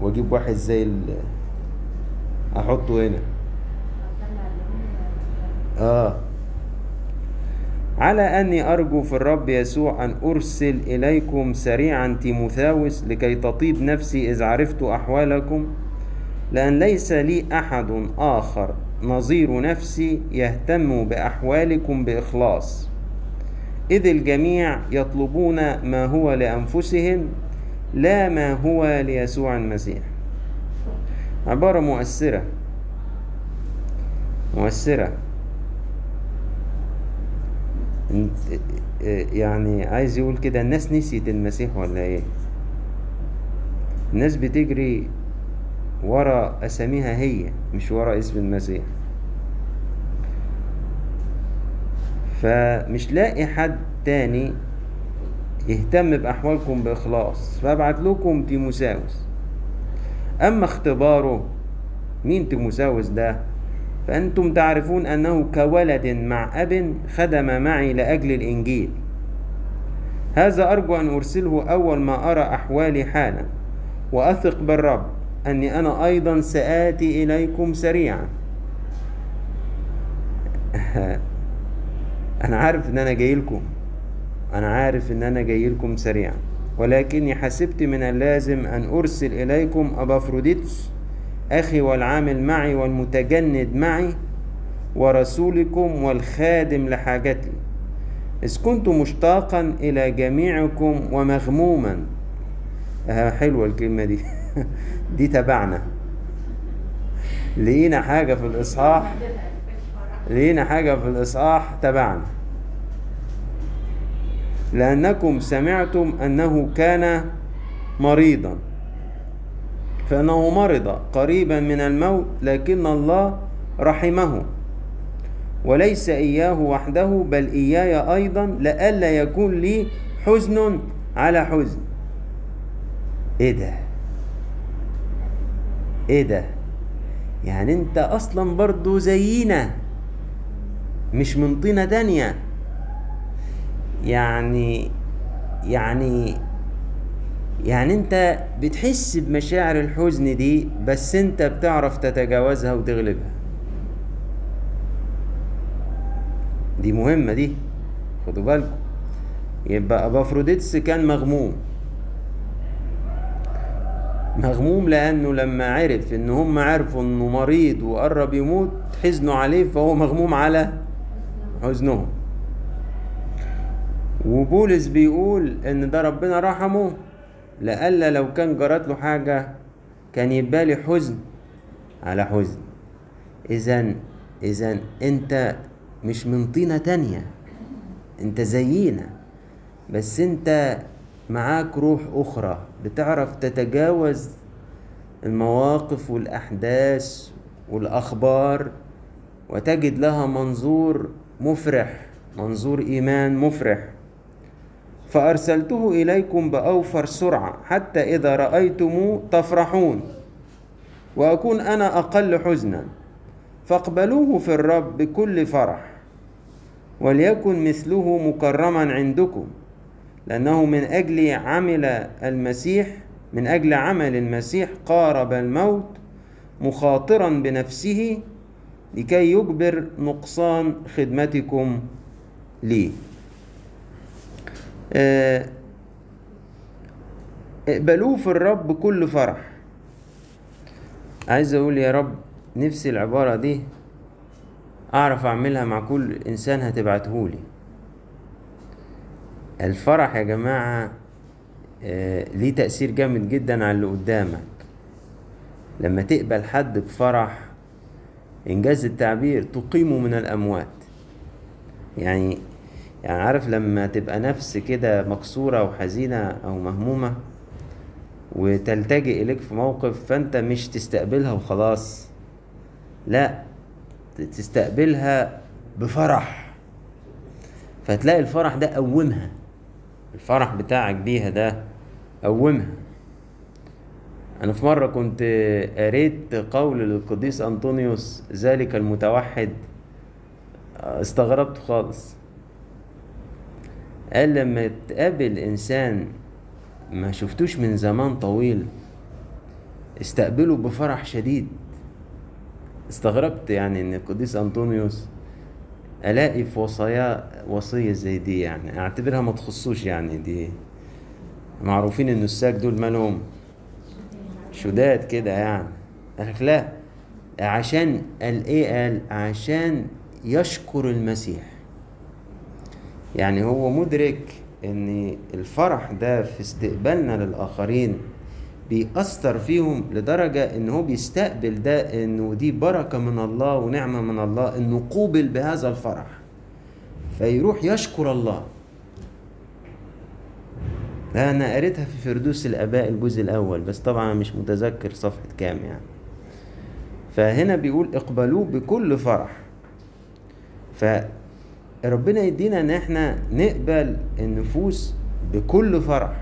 وأجيب واحد زي ال أحطه هنا. آه. على أني أرجو في الرب يسوع أن أرسل إليكم سريعا تيموثاوس لكي تطيب نفسي إذ عرفت أحوالكم لأن ليس لي أحد آخر نظير نفسي يهتم بأحوالكم بإخلاص. إذ الجميع يطلبون ما هو لأنفسهم لا ما هو ليسوع المسيح. عبارة مؤثرة. مؤثرة. يعني عايز يقول كده الناس نسيت المسيح ولا إيه؟ الناس بتجري ورا أساميها هي مش ورا اسم المسيح. فمش لاقي حد تاني يهتم بأحوالكم بإخلاص. فأبعت لكم تيموساوس. أما اختباره مين تيموساوس ده؟ فأنتم تعرفون أنه كولد مع أب خدم معي لأجل الإنجيل. هذا أرجو أن أرسله أول ما أرى أحوالي حالا وأثق بالرب أني أنا أيضا سآتي إليكم سريعا. أنا عارف إن أنا جاي لكم. أنا عارف إن أنا جاي لكم سريعا. ولكني حسبت من اللازم أن أرسل إليكم أبافروديتس أخي والعامل معي والمتجند معي ورسولكم والخادم لحاجتي. إذ كنت مشتاقا إلى جميعكم ومغموما. آه حلوة الكلمة دي. دي تبعنا. لقينا حاجة في الإصحاح. لقينا حاجة في الإصحاح تبعنا. لأنكم سمعتم أنه كان مريضا. فإنه مرض قريبا من الموت لكن الله رحمه. وليس إياه وحده بل إياي أيضا لئلا يكون لي حزن على حزن. إيه ده؟ إيه ده؟ يعني أنت أصلا برضو زينا مش من طينة تانية. يعني يعني يعني انت بتحس بمشاعر الحزن دي بس انت بتعرف تتجاوزها وتغلبها. دي مهمة دي خدوا بالكم. يبقى أبافروديتس كان مغموم. مغموم لأنه لما عرف إن هم عرفوا إنه مريض وقرب يموت حزنوا عليه فهو مغموم على حزنهم. وبولس بيقول إن ده ربنا رحمه. لألا لو كان جرت له حاجة كان يبقى لي حزن على حزن. إذا إذا أنت مش من طينة تانية أنت زينا. بس أنت معاك روح أخرى بتعرف تتجاوز المواقف والأحداث والأخبار وتجد لها منظور مفرح منظور إيمان مفرح. فأرسلته إليكم بأوفر سرعة حتى إذا رأيتموه تفرحون. وأكون أنا أقل حزنا. فاقبلوه في الرب بكل فرح وليكن مثله مكرما عندكم لأنه من أجل عمل المسيح من أجل عمل المسيح قارب الموت مخاطرا بنفسه لكي يجبر نقصان خدمتكم لي. آه، اقبلوه في الرب بكل فرح. عايز أقول يا رب نفسي العبارة دي أعرف أعملها مع كل إنسان هتبعتهولي الفرح يا جماعة آه، ليه تأثير جامد جدا على اللي قدامك. لما تقبل حد بفرح إنجاز التعبير تقيمه من الأموات. يعني يعني عارف لما تبقى نفس كده مكسورة وحزينة أو مهمومة وتلتجئ إليك في موقف فأنت مش تستقبلها وخلاص لا تستقبلها بفرح. فتلاقي الفرح ده قومها. الفرح بتاعك بيها ده قومها. أنا في مرة كنت قريت قول للقديس أنطونيوس ذلك المتوحد استغربت خالص. قال لما تقابل إنسان ما شفتوش من زمان طويل استقبله بفرح شديد. استغربت يعني إن القديس أنطونيوس ألاقي في وصايا وصية زي دي يعني أعتبرها ما تخصوش يعني دي. معروفين إن الساك دول مالهم شداد كده يعني. قال لك لا عشان قال إيه قال عشان يشكر المسيح. يعني هو مدرك إن الفرح ده في استقبالنا للآخرين بيأثر فيهم لدرجة إن هو بيستقبل ده إنه دي بركة من الله ونعمة من الله إنه قوبل بهذا الفرح. فيروح يشكر الله. أنا قريتها في فردوس الآباء الجزء الأول بس طبعا مش متذكر صفحة كام يعني. فهنا بيقول اقبلوه بكل فرح. فربنا يدينا ان إحنا نقبل النفوس بكل فرح.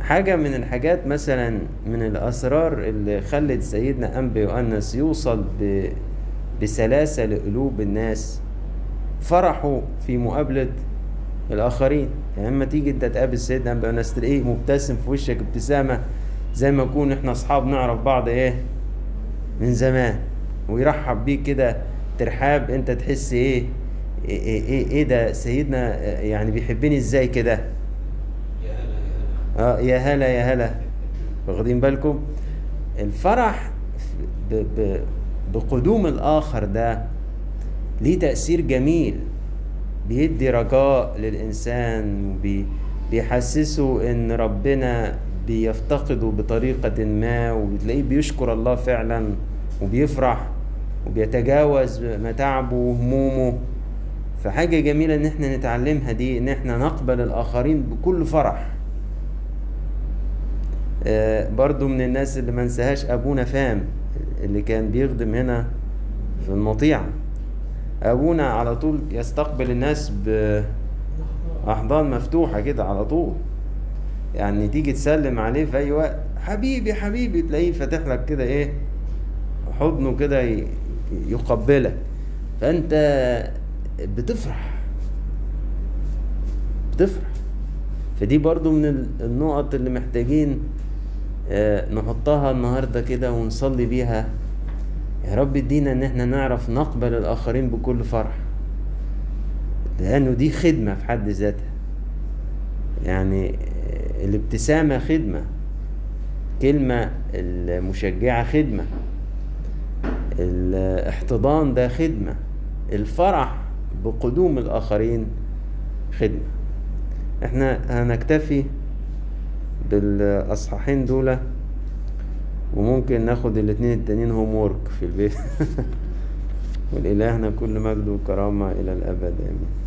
حاجة من الحاجات مثلا من الأسرار اللي خلت سيدنا أنبي يؤنس يوصل. بسلاسة لقلوب الناس. فرحوا في مقابلة الآخرين. يعني لما تيجي أنت تقابل سيدنا أنبي يؤنس تلاقيه مبتسم في وشك ابتسامة زي ما نكون إحنا أصحاب نعرف بعض إيه؟ من زمان. ويرحب بيك كده ترحاب أنت تحس إيه؟ إيه, إيه, إيه ده؟ سيدنا يعني بيحبني إزاي كده؟ آه يا هلا يا هلا. واخدين بالكم؟ الفرح ب ب بقدوم الآخر ده ليه تأثير جميل. بيدي رجاء للإنسان بيحسسه إن ربنا بيفتقده بطريقة ما وبتلاقيه بيشكر الله فعلا وبيفرح. وبيتجاوز متاعبه وهمومه. فحاجة جميلة إن إحنا نتعلمها دي إن إحنا نقبل الآخرين بكل فرح. آه، برضو من الناس اللي ما انساهاش أبونا فام اللي كان بيخدم هنا في المطيع. أبونا على طول يستقبل الناس باحضان مفتوحة كده على طول. يعني تيجي تسلم عليه في أي وقت حبيبي حبيبي تلاقيه فاتح لك كده إيه حضنه كده يقبلك. فأنت بتفرح. بتفرح. فدي برضو من ال- النقط اللي محتاجين آه، نحطها النهاردة كده ونصلي بيها. يا رب ادينا إن إحنا نعرف نقبل الآخرين بكل فرح. لأنه دي خدمة في حد ذاتها. يعني آه، الابتسامة خدمة. كلمة المشجعة خدمة. الاحتضان ده خدمة الفرح بقدوم الآخرين خدمة. إحنا هنكتفي بالأصحاحين دول وممكن ناخد الاتنين التانيين هوم وورك في البيت. والإلهنا كل مجد وكرامة إلى الأبد آمين.